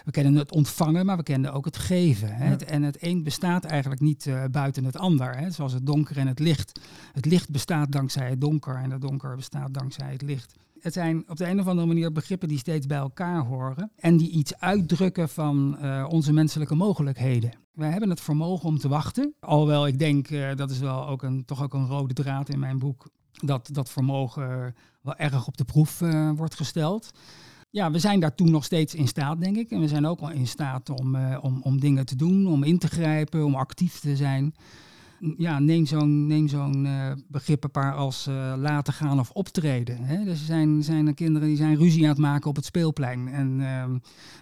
we kennen het ontvangen, maar we kennen ook het geven. Hè? Het, en het een bestaat eigenlijk niet uh, buiten het ander. Hè? Zoals het donker en het licht. Het licht bestaat dankzij het donker en het donker bestaat dankzij het licht. Het zijn op de een of andere manier begrippen die steeds bij elkaar horen en die iets uitdrukken van uh, onze menselijke mogelijkheden. Wij hebben het vermogen om te wachten. Alhoewel ik denk, uh, dat is wel ook een, toch ook een rode draad in mijn boek, dat dat vermogen wel erg op de proef uh, wordt gesteld. Ja, we zijn daartoe nog steeds in staat, denk ik. En we zijn ook wel in staat om, om, om dingen te doen, om in te grijpen, om actief te zijn ja, neem zo'n neem zo'n uh, begrippenpaar als uh, laten gaan of optreden. Hè. Dus er zijn, zijn er kinderen die zijn ruzie aan het maken op het speelplein. En uh,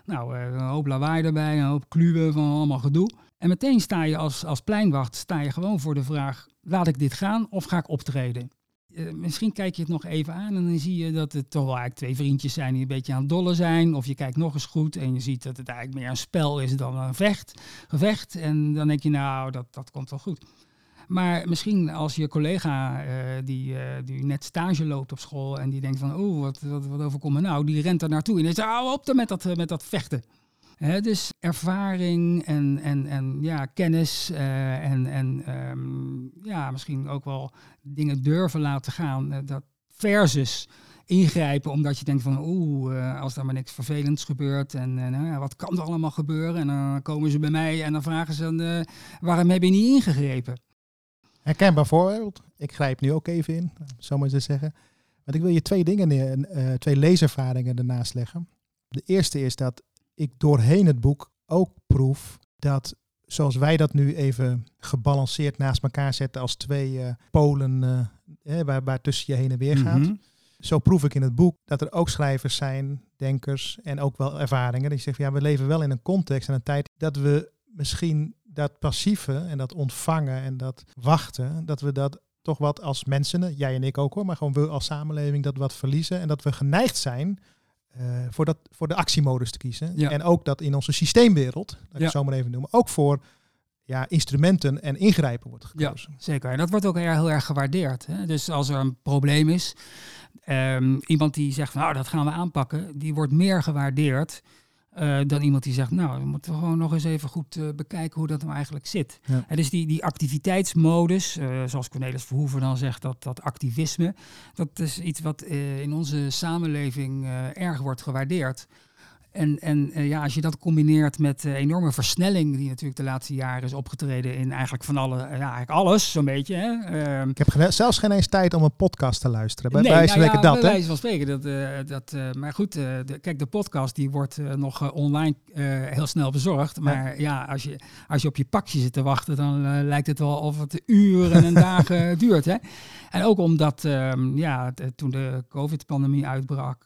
nou, een hoop lawaai erbij, een hoop kluwen van allemaal gedoe. En meteen sta je als, als pleinwacht sta je gewoon voor de vraag, laat ik dit gaan of ga ik optreden? misschien kijk je het nog even aan en dan zie je dat het toch wel eigenlijk twee vriendjes zijn die een beetje aan het dollen zijn. Of je kijkt nog eens goed en je ziet dat het eigenlijk meer een spel is dan een vecht, gevecht. En dan denk je, nou, dat, dat komt wel goed. Maar misschien als je collega die, die net stage loopt op school en die denkt van, oh, wat, wat, wat overkomt me nou? Die rent er naartoe en die zegt, hou op met dat, met dat vechten. dus ervaring en, en, en ja, kennis en, en ehm, ja, misschien ook wel dingen durven laten gaan. dat versus ingrijpen omdat je denkt van oeh, als daar maar niks vervelends gebeurt en uh, wat kan er allemaal gebeuren? En dan komen ze bij mij en dan vragen ze waarom heb je niet ingegrepen? Herkenbaar voorbeeld. Ik grijp nu ook even in, zo maar te zeggen. Want ik wil je twee dingen, twee leeservaringen ernaast leggen. De eerste is dat ik doorheen het boek ook proef dat zoals wij dat nu even gebalanceerd naast elkaar zetten als twee polen waar, waar tussen je heen en weer gaat. Mhm. Zo proef ik in het boek dat er ook schrijvers zijn, denkers en ook wel ervaringen. Die zeggen, ja, we leven wel in een context en een tijd dat we misschien dat passieve en dat ontvangen en dat wachten, dat we dat toch wat als mensen, jij en ik ook hoor, maar gewoon we als samenleving dat wat verliezen en dat we geneigd zijn uh, voor, dat, voor de actiemodus te kiezen. En ook dat in onze systeemwereld, dat ik het zo maar even noemen, ook voor ja, instrumenten en ingrijpen wordt gekozen. Ja, zeker. En dat wordt ook heel erg gewaardeerd. Hè? Dus als er een probleem is, um, iemand die zegt, nou dat gaan we aanpakken, die wordt meer gewaardeerd uh, dan iemand die zegt, nou, we moeten gewoon nog eens even goed uh, bekijken hoe dat nou eigenlijk zit. Ja. En dus die, die activiteitsmodus, uh, zoals Cornelis Verhoeven dan zegt, dat, dat activisme, dat is iets wat in onze samenleving erg wordt gewaardeerd. En, en uh, ja, als je dat combineert met de enorme versnelling die natuurlijk de laatste jaren is opgetreden in eigenlijk van alle, ja, eigenlijk alles zo'n beetje. Hè. Uh, ik heb zelfs geen eens tijd om een podcast te luisteren. Bij nee, wijze nou ja, dat, bij wijze van spreken. Dat, uh, dat, maar goed, de, kijk, de podcast die wordt nog online heel snel bezorgd. Maar ja. ja, als, je, als je op je pakje zit te wachten, dan lijkt het wel of het uren en *laughs* dagen duurt. Hè. En ook omdat ehm, ja, toen de COVID-pandemie uitbrak,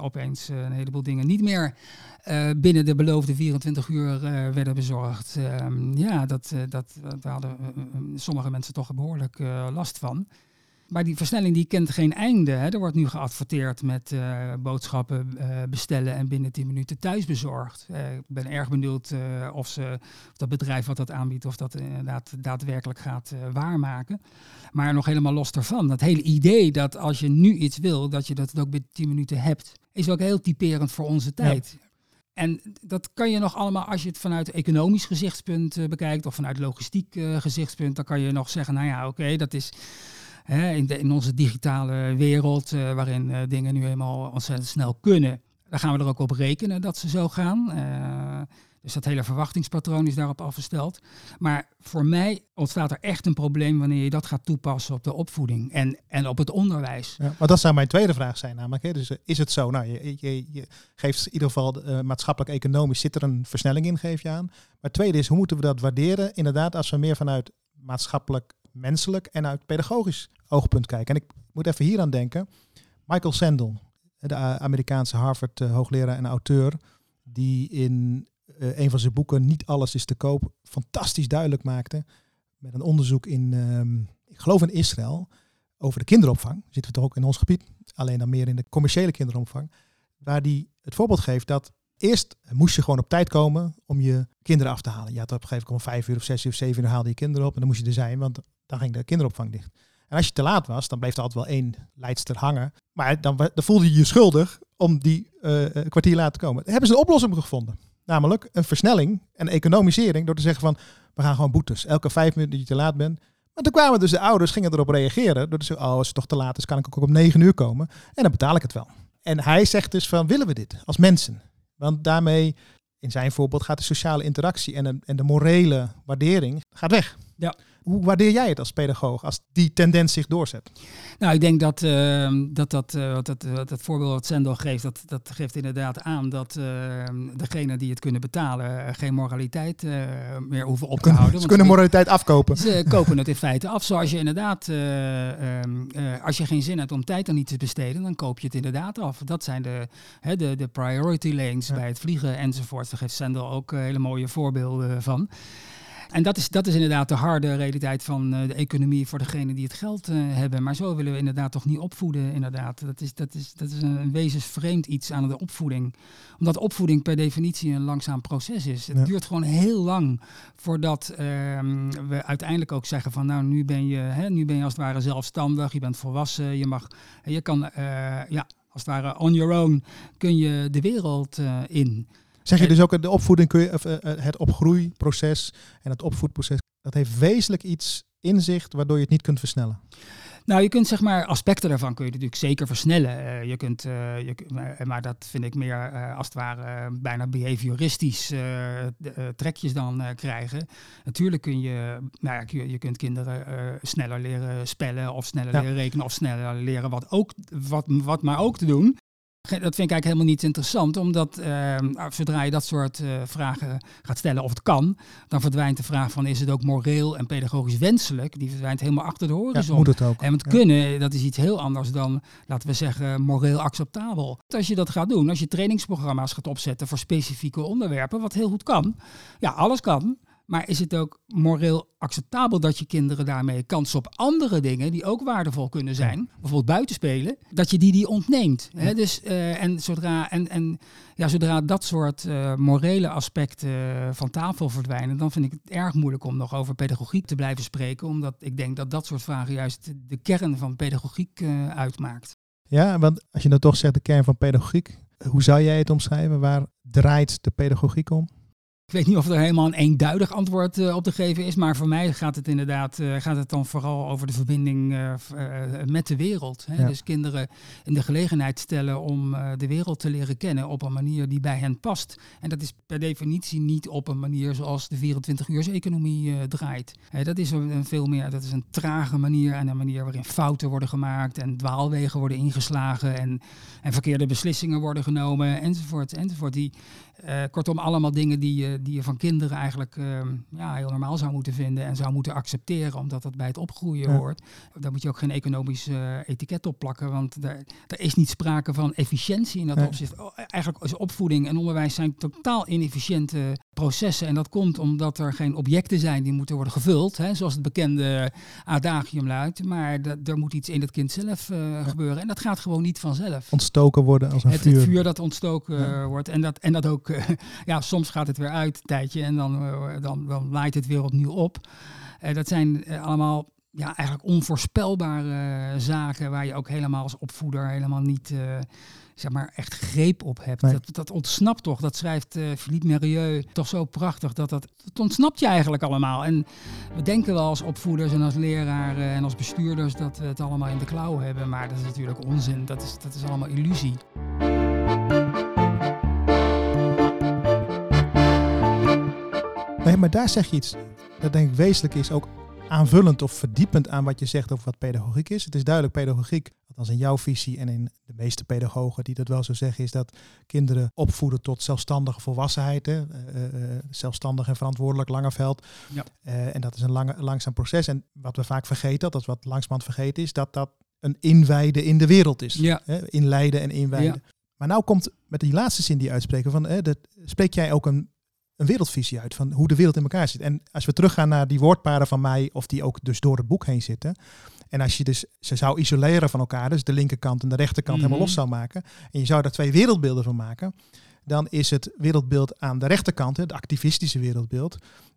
opeens een heleboel dingen niet meer uh, binnen de beloofde 24 uur uh, werden bezorgd. Uh, ja, dat, uh, dat, daar hadden sommige mensen toch behoorlijk last van. Maar die versnelling die kent geen einde. Hè. Er wordt nu geadverteerd met boodschappen bestellen en binnen 10 minuten thuis bezorgd. ik ben erg benieuwd of, ze, of dat bedrijf wat dat aanbiedt, of dat inderdaad daadwerkelijk gaat waarmaken. Maar nog helemaal los daarvan. Dat hele idee dat als je nu iets wil, dat je dat ook binnen 10 minuten hebt is ook heel typerend voor onze tijd. En dat kan je nog allemaal, als je het vanuit economisch gezichtspunt bekijkt of vanuit logistiek gezichtspunt, dan kan je nog zeggen, nou ja, oké, dat is in, de, in, onze digitale wereld, uh, waarin dingen nu eenmaal ontzettend snel kunnen. Daar gaan we er ook op rekenen dat ze zo gaan. Dus dat hele verwachtingspatroon is daarop afgesteld. Maar voor mij ontstaat er echt een probleem wanneer je dat gaat toepassen op de opvoeding en, en op het onderwijs. Ja, maar dat zou mijn tweede vraag zijn namelijk. Hè? Dus eh, is het zo, nou je, je, je geeft in ieder geval maatschappelijk-economisch zit er een versnelling in, geef je aan. Maar het tweede is, hoe moeten we dat waarderen? Inderdaad, als we meer vanuit maatschappelijk, menselijk en uit pedagogisch oogpunt kijken. En ik moet even hier aan denken. Michael Sandel, de Amerikaanse Harvard uh, hoogleraar en auteur, die in uh, een van zijn boeken, Niet alles is te koop, fantastisch duidelijk maakte. Met een onderzoek in, um, ik geloof in Israël, over de kinderopvang. Zitten we toch ook in ons gebied, alleen dan meer in de commerciële kinderopvang. Waar die het voorbeeld geeft dat eerst moest je gewoon op tijd komen om je kinderen af te halen. Je had op een gegeven moment om vijf uur of zes uur of zeven uur haalde je kinderen op en dan moest je er zijn, want dan ging de kinderopvang dicht. En als je te laat was, dan bleef er altijd wel één leidster hangen. Maar dan, dan voelde je je schuldig om die uh, kwartier later te komen. Daar hebben ze een oplossing gevonden. Namelijk een versnelling en economisering door te zeggen van we gaan gewoon boetes. Elke vijf minuten dat je te laat bent. Maar toen kwamen dus de ouders, gingen erop reageren. Door te zeggen, oh als het toch te laat is, kan ik ook om negen uur komen. En dan betaal ik het wel. En hij zegt dus van willen we dit als mensen? Want daarmee, in zijn voorbeeld, gaat de sociale interactie en de, en de morele waardering gaat weg. Ja. Hoe waardeer jij het als pedagoog als die tendens zich doorzet? Nou, ik denk dat uh, dat, dat, uh, dat, dat, dat voorbeeld wat Sendel geeft, dat, dat geeft inderdaad aan dat uh, degenen die het kunnen betalen geen moraliteit meer hoeven op te houden. Ze kunnen moraliteit afkopen. Ze kopen het in feite af. Zoals je inderdaad, ehm, als je geen zin hebt om tijd aan iets te besteden, dan koop je het inderdaad af. Dat zijn de, hè, de, de priority lanes bij het vliegen enzovoort. Daar geeft Sendel ook hele mooie voorbeelden van. En dat is, dat is inderdaad de harde realiteit van de economie voor degenen die het geld hebben. Maar zo willen we inderdaad toch niet opvoeden, inderdaad. Dat is, dat is, dat is een wezensvreemd iets aan de opvoeding. Omdat opvoeding per definitie een langzaam proces is. Het duurt gewoon heel lang voordat ehm, we uiteindelijk ook zeggen van nou, nu ben je, hè, nu ben je als het ware zelfstandig, je bent volwassen, je mag, je kan, ja, als het ware on your own, kun je de wereld in. Zeg je dus ook de opvoeding, kun je, of, het opgroeiproces en het opvoedproces, dat heeft wezenlijk iets in zich waardoor je het niet kunt versnellen? Nou, je kunt zeg maar aspecten daarvan kun je natuurlijk zeker versnellen. Uh, je kunt, uh, je, maar, dat vind ik meer uh, als het ware bijna behavioristisch trekjes dan krijgen. Natuurlijk kun je, nou ja, je, je kunt kinderen sneller leren spellen of sneller leren rekenen of sneller leren wat, ook, wat, wat maar ook te doen. Dat vind ik eigenlijk helemaal niet interessant, omdat uh, zodra je dat soort uh, vragen gaat stellen of het kan, dan verdwijnt de vraag van is het ook moreel en pedagogisch wenselijk, die verdwijnt helemaal achter de horizon. Ja, moet het ook. En het kunnen, dat is iets heel anders dan, laten we zeggen, moreel acceptabel. Als je dat gaat doen, als je trainingsprogramma's gaat opzetten voor specifieke onderwerpen, wat heel goed kan, ja, alles kan, maar is het ook moreel acceptabel dat je kinderen daarmee kans op andere dingen die ook waardevol kunnen zijn, bijvoorbeeld buitenspelen, dat je die die ontneemt? Hè? Dus, uh, en, zodra, en, en ja, zodra dat soort uh, morele aspecten van tafel verdwijnen, dan vind ik het erg moeilijk om nog over pedagogiek te blijven spreken, omdat ik denk dat dat soort vragen juist de kern van pedagogiek uitmaakt. Ja, want als je nou toch zegt de kern van pedagogiek, hoe zou jij het omschrijven? Waar draait de pedagogiek om? Ik weet niet of er helemaal een eenduidig antwoord uh, op te geven is, maar voor mij gaat het inderdaad uh, gaat het dan vooral over de verbinding uh, met de wereld. Hè? Ja. Dus kinderen in de gelegenheid stellen om de wereld te leren kennen op een manier die bij hen past. En dat is per definitie niet op een manier zoals de 24-uurs-economie draait. dat is een veel meer, dat is een trage manier en een manier waarin fouten worden gemaakt en dwaalwegen worden ingeslagen en, en verkeerde beslissingen worden genomen enzovoort. enzovoort. Die, kortom, allemaal dingen die je die je van kinderen eigenlijk ehm, ja, heel normaal zou moeten vinden en zou moeten accepteren, omdat dat bij het opgroeien hoort. Daar moet je ook geen economisch uh, etiket op plakken, want er, er is niet sprake van efficiëntie in dat opzicht. Oh, eigenlijk is opvoeding en onderwijs zijn totaal inefficiënte processen. En dat komt omdat er geen objecten zijn die moeten worden gevuld, hè, zoals het bekende adagium luidt. Maar er moet iets in het kind zelf uh, gebeuren. En dat gaat gewoon niet vanzelf. Ontstoken worden als een het, vuur. Het vuur dat ontstoken wordt. En dat, en dat ook, *laughs* ja, soms gaat het weer uit een tijdje en dan, uh, dan, dan laait het weer opnieuw op. Uh, dat zijn allemaal ja, eigenlijk onvoorspelbare zaken waar je ook helemaal als opvoeder helemaal niet zeg maar, echt greep op hebt. Nee. Dat, dat ontsnapt toch, dat schrijft uh, Philippe Mérieux toch zo prachtig, dat, dat dat ontsnapt je eigenlijk allemaal. En we denken wel als opvoeders en als leraren en als bestuurders dat we het allemaal in de klauw hebben, maar dat is natuurlijk onzin, dat is, dat is allemaal illusie. Nee, maar daar zeg je iets dat denk ik wezenlijk is, ook aanvullend of verdiepend aan wat je zegt over wat pedagogiek is. Het is duidelijk pedagogiek, althans in jouw visie en in de meeste pedagogen die dat wel zo zeggen, is dat kinderen opvoeden tot zelfstandige volwassenheid. Hè? Uh, uh, zelfstandig en verantwoordelijk Langeveld. Ja. Uh, en dat is een lange, langzaam proces. En wat we vaak vergeten, dat is wat langzamerhand vergeten is, dat dat een inwijden in de wereld is. Ja. Hè? Inleiden en inwijden. Ja. Maar nou komt met die laatste zin die uitspreken, van, dat, spreek jij ook een een wereldvisie uit van hoe de wereld in elkaar zit. En als we teruggaan naar die woordparen van mij, of die ook dus door het boek heen zitten. En als je dus ze zou isoleren van elkaar, dus de linkerkant en de rechterkant mm -hmm. helemaal los zou maken. En je zou daar twee wereldbeelden van maken. Dan is het wereldbeeld aan de rechterkant, het activistische wereldbeeld.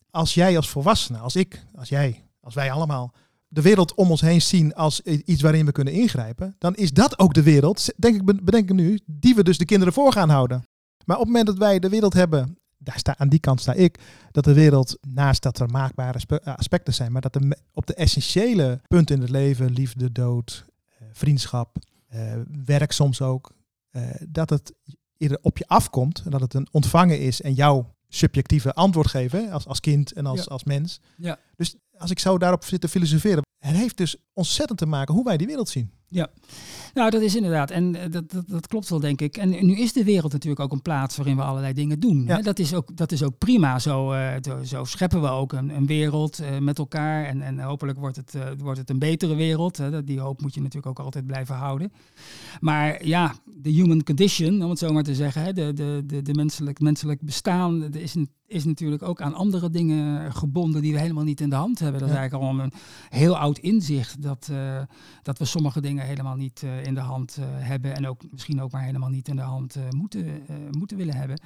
Als jij als volwassene, als ik, als jij, als wij allemaal de wereld om ons heen zien als iets waarin we kunnen ingrijpen, dan is dat ook de wereld, denk ik, bedenk ik nu, die we dus de kinderen voor gaan houden. Maar op het moment dat wij de wereld hebben daar sta, aan die kant sta ik, dat de wereld, naast dat er maakbare aspecten zijn, maar dat er op de essentiële punten in het leven, liefde, dood, uh, vriendschap, uh, werk soms ook, dat het eerder op je afkomt en dat het een ontvangen is en jouw subjectieve antwoord geven als, als kind en als, ja. als mens. Ja. Dus als ik zo daarop zit te filosoferen, het heeft dus ontzettend te maken hoe wij die wereld zien. Ja, nou dat is inderdaad. En dat, dat, dat klopt wel, denk ik. En nu is de wereld natuurlijk ook een plaats waarin we allerlei dingen doen. Ja. Dat, is ook, dat is ook prima. Zo, uh, zo scheppen we ook een, een wereld uh, met elkaar. En, en hopelijk wordt het, uh, wordt het een betere wereld. Die hoop moet je natuurlijk ook altijd blijven houden. Maar ja, de human condition, om het zo maar te zeggen, hè, de, de, de, de menselijk, menselijk bestaan, is, is natuurlijk ook aan andere dingen gebonden die we helemaal niet in de hand hebben. Dat is eigenlijk al een heel oud inzicht dat, uh, dat we sommige dingen helemaal niet uh, in de hand uh, hebben en ook misschien ook maar helemaal niet in de hand moeten, moeten willen hebben.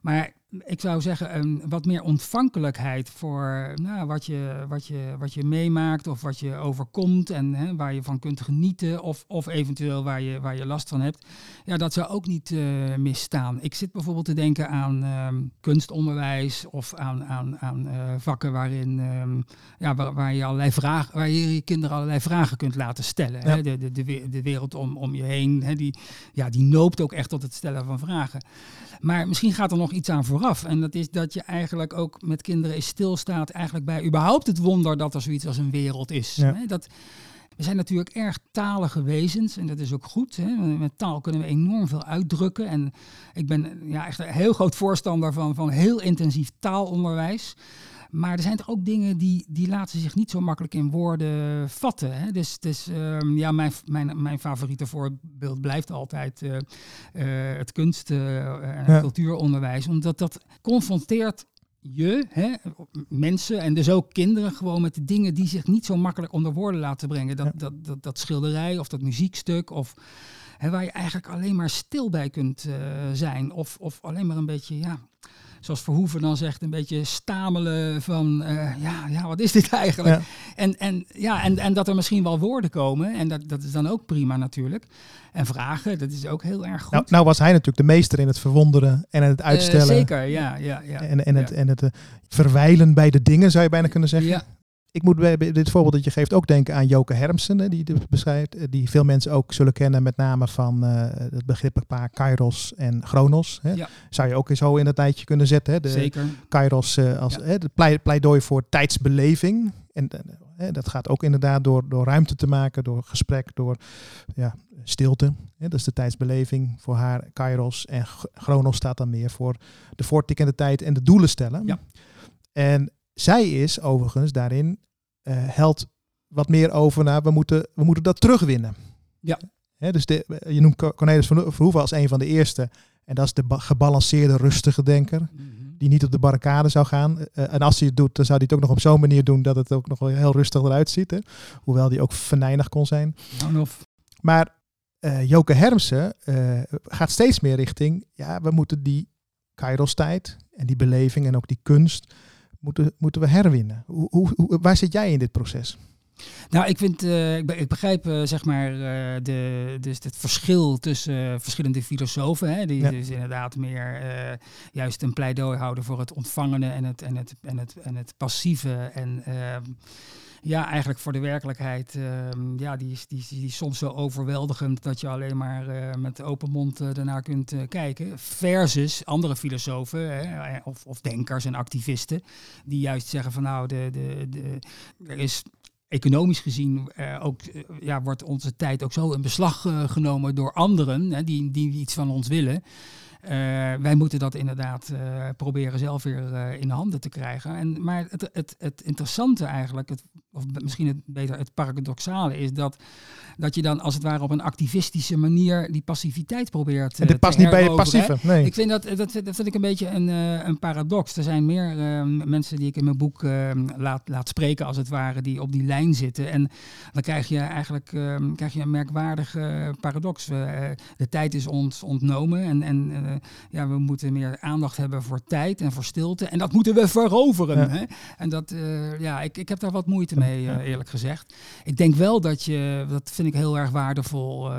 Maar ik zou zeggen, een wat meer ontvankelijkheid voor nou, wat, je, wat, je, wat je meemaakt of wat je overkomt en hè, waar je van kunt genieten of, of eventueel waar je, waar je last van hebt. Ja, dat zou ook niet uh, misstaan. Ik zit bijvoorbeeld te denken aan uh, kunstonderwijs of aan, aan, aan uh, vakken waarin uh, ja, waar, waar, je allerlei vragen, waar je je kinderen allerlei vragen kunt laten stellen. Ja. Hè? De, de, de, de wereld om, om je heen, hè, die, ja, die noopt ook echt tot het stellen van vragen. Maar misschien gaat er nog iets aan vooraf. En dat is dat je eigenlijk ook met kinderen is stilstaat eigenlijk bij überhaupt het wonder dat er zoiets als een wereld is. Ja. Dat, we zijn natuurlijk erg talige wezens en dat is ook goed. Hè. Met taal kunnen we enorm veel uitdrukken. En ik ben ja, echt een heel groot voorstander van, van heel intensief taalonderwijs. Maar er zijn toch ook dingen die, die laten zich niet zo makkelijk in woorden vatten. Hè? Dus, dus um, ja, mijn, mijn, mijn favoriete voorbeeld blijft altijd uh, uh, het kunst- uh, en ja. cultuuronderwijs. Omdat dat confronteert je, hè, mensen en dus ook kinderen, gewoon met de dingen die zich niet zo makkelijk onder woorden laten brengen. Dat, ja. dat, dat, dat, schilderij of dat muziekstuk of hè, waar je eigenlijk alleen maar stil bij kunt zijn. Of, of alleen maar een beetje, ja, zoals Verhoeven dan zegt, een beetje stamelen van, uh, ja, ja, wat is dit eigenlijk? Ja. En, en, ja, en, en dat er misschien wel woorden komen, en dat, dat is dan ook prima natuurlijk. En vragen, dat is ook heel erg goed. Nou, nou was hij natuurlijk de meester in het verwonderen en het uitstellen. Uh, zeker, ja. ja, ja en, en het, en het uh, verwijlen bij de dingen, zou je bijna kunnen zeggen. Ja. Ik moet bij dit voorbeeld dat je geeft ook denken aan Joke Hermsen, die de beschrijft, die veel mensen ook zullen kennen, met name van uh, het begrip paar Kairos en Chronos. Hè. Ja. Zou je ook zo in het lijstje kunnen zetten. Hè. De Zeker. Kairos uh, als ja. hè, de plei, pleidooi voor tijdsbeleving. En uh, dat gaat ook inderdaad door, door ruimte te maken, door gesprek, door ja, stilte. Hè. Dat is de tijdsbeleving voor haar Kairos. En Chronos staat dan meer voor de voortikkende tijd en de doelen stellen. Ja. En zij is overigens daarin uh, held wat meer over naar we moeten, we moeten dat terugwinnen. Ja. He, dus de, je noemt Cornelis Verhoeven als een van de eerste. En dat is de gebalanceerde, rustige denker. Mm -hmm. Die niet op de barricade zou gaan. Uh, en als hij het doet, dan zou hij het ook nog op zo'n manier doen dat het ook nog wel heel rustig eruit ziet. Hè? Hoewel die ook venijnig kon zijn. Nou, of. Maar uh, Joke Hermsen uh, gaat steeds meer richting, ja, we moeten die Kairos-tijd en die beleving en ook die kunst, moeten, moeten we herwinnen. Hoe, hoe, waar zit jij in dit proces? Nou, ik vind, uh, ik, ik, begrijp uh, zeg maar uh, de, dus het verschil tussen verschillende filosofen, hè, die ja. dus inderdaad meer juist een pleidooi houden voor het ontvangene en het, en het, en het, en het passieve. En ehm, ja, eigenlijk voor de werkelijkheid, ehm, ja, die is, die, is, die soms zo overweldigend dat je alleen maar met open mond daarnaar kunt kijken. Versus andere filosofen hè, of, of denkers en activisten, die juist zeggen van nou, de, de, de, er is economisch gezien ook, ja, wordt onze tijd ook zo in beslag genomen door anderen hè, die, die iets van ons willen. wij moeten dat inderdaad proberen zelf weer in de handen te krijgen. En, maar het, het, het interessante eigenlijk, het, of misschien het, beter het paradoxale, is dat, dat je dan als het ware op een activistische manier die passiviteit probeert en dit past niet bij je passieve, nee. Ik vind dat, dat, dat vind ik een beetje een, een paradox. Er zijn meer mensen die ik in mijn boek laat, laat spreken, als het ware, die op die lijn zitten. En dan krijg je eigenlijk um, krijg je een merkwaardige paradox. Uh, de tijd is ons ontnomen en, en ja, we moeten meer aandacht hebben voor tijd en voor stilte. En dat moeten we veroveren. Ja. Hè? En dat, ja, ik, ik heb daar wat moeite mee, ja. eerlijk gezegd. Ik denk wel dat je, dat vind ik heel erg waardevol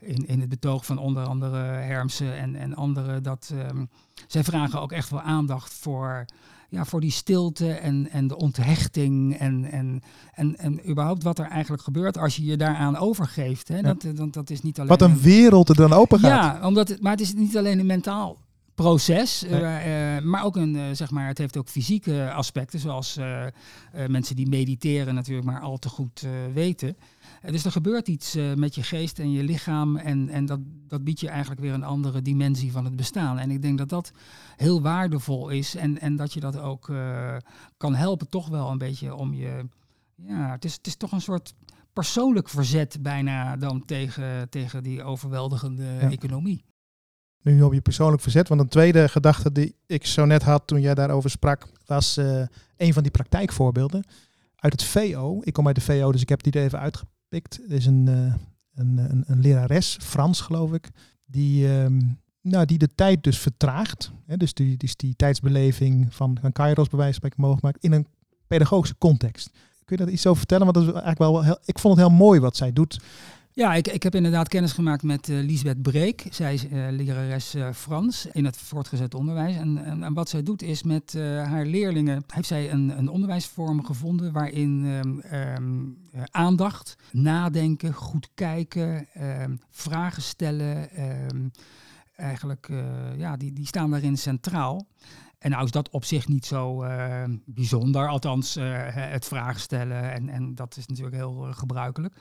in, in het betoog van onder andere Hermsen en, en anderen, dat um, zij vragen ook echt wel aandacht voor ja, voor die stilte en, en de onthechting en, en, en, en überhaupt wat er eigenlijk gebeurt als je je daaraan overgeeft. Hè? Ja. Dat, dat, dat is niet alleen wat een wereld er dan open gaat. Ja, omdat het, maar het is niet alleen een mentaal proces, nee. uh, uh, maar ook een, uh, zeg maar, het heeft ook fysieke aspecten, zoals mensen die mediteren natuurlijk maar al te goed weten. dus er gebeurt iets met je geest en je lichaam en, en dat, dat biedt je eigenlijk weer een andere dimensie van het bestaan. En ik denk dat dat heel waardevol is en, en dat je dat ook kan helpen toch wel een beetje om je... Ja, het is, het is toch een soort persoonlijk verzet bijna dan tegen, tegen die overweldigende economie. Nu op je persoonlijk verzet, want een tweede gedachte die ik zo net had toen jij daarover sprak, was uh, een van die praktijkvoorbeelden uit het VO. Ik kom uit de VO, dus ik heb die er even uitgepikt. Er is een, uh, een, een, lerares, Frans geloof ik, die, uh, nou, die de tijd dus vertraagt. Hè, dus die, die, die tijdsbeleving van, van Kairos bij wijze van spreken mogelijk maakt in een pedagogische context. Kun je dat iets over vertellen? Want dat is eigenlijk wel heel, ik vond het heel mooi wat zij doet. Ja, ik, ik heb inderdaad kennis gemaakt met uh, Lisbeth Breek. Zij is uh, lerares uh, Frans in het voortgezet onderwijs. En, en, wat zij doet is met haar leerlingen, heeft zij een, een onderwijsvorm gevonden waarin um, aandacht, nadenken, goed kijken, um, vragen stellen, eigenlijk, ja, die, die staan daarin centraal. En nou is dat op zich niet zo uh, bijzonder, althans uh, het vragen stellen en, en dat is natuurlijk heel uh, gebruikelijk.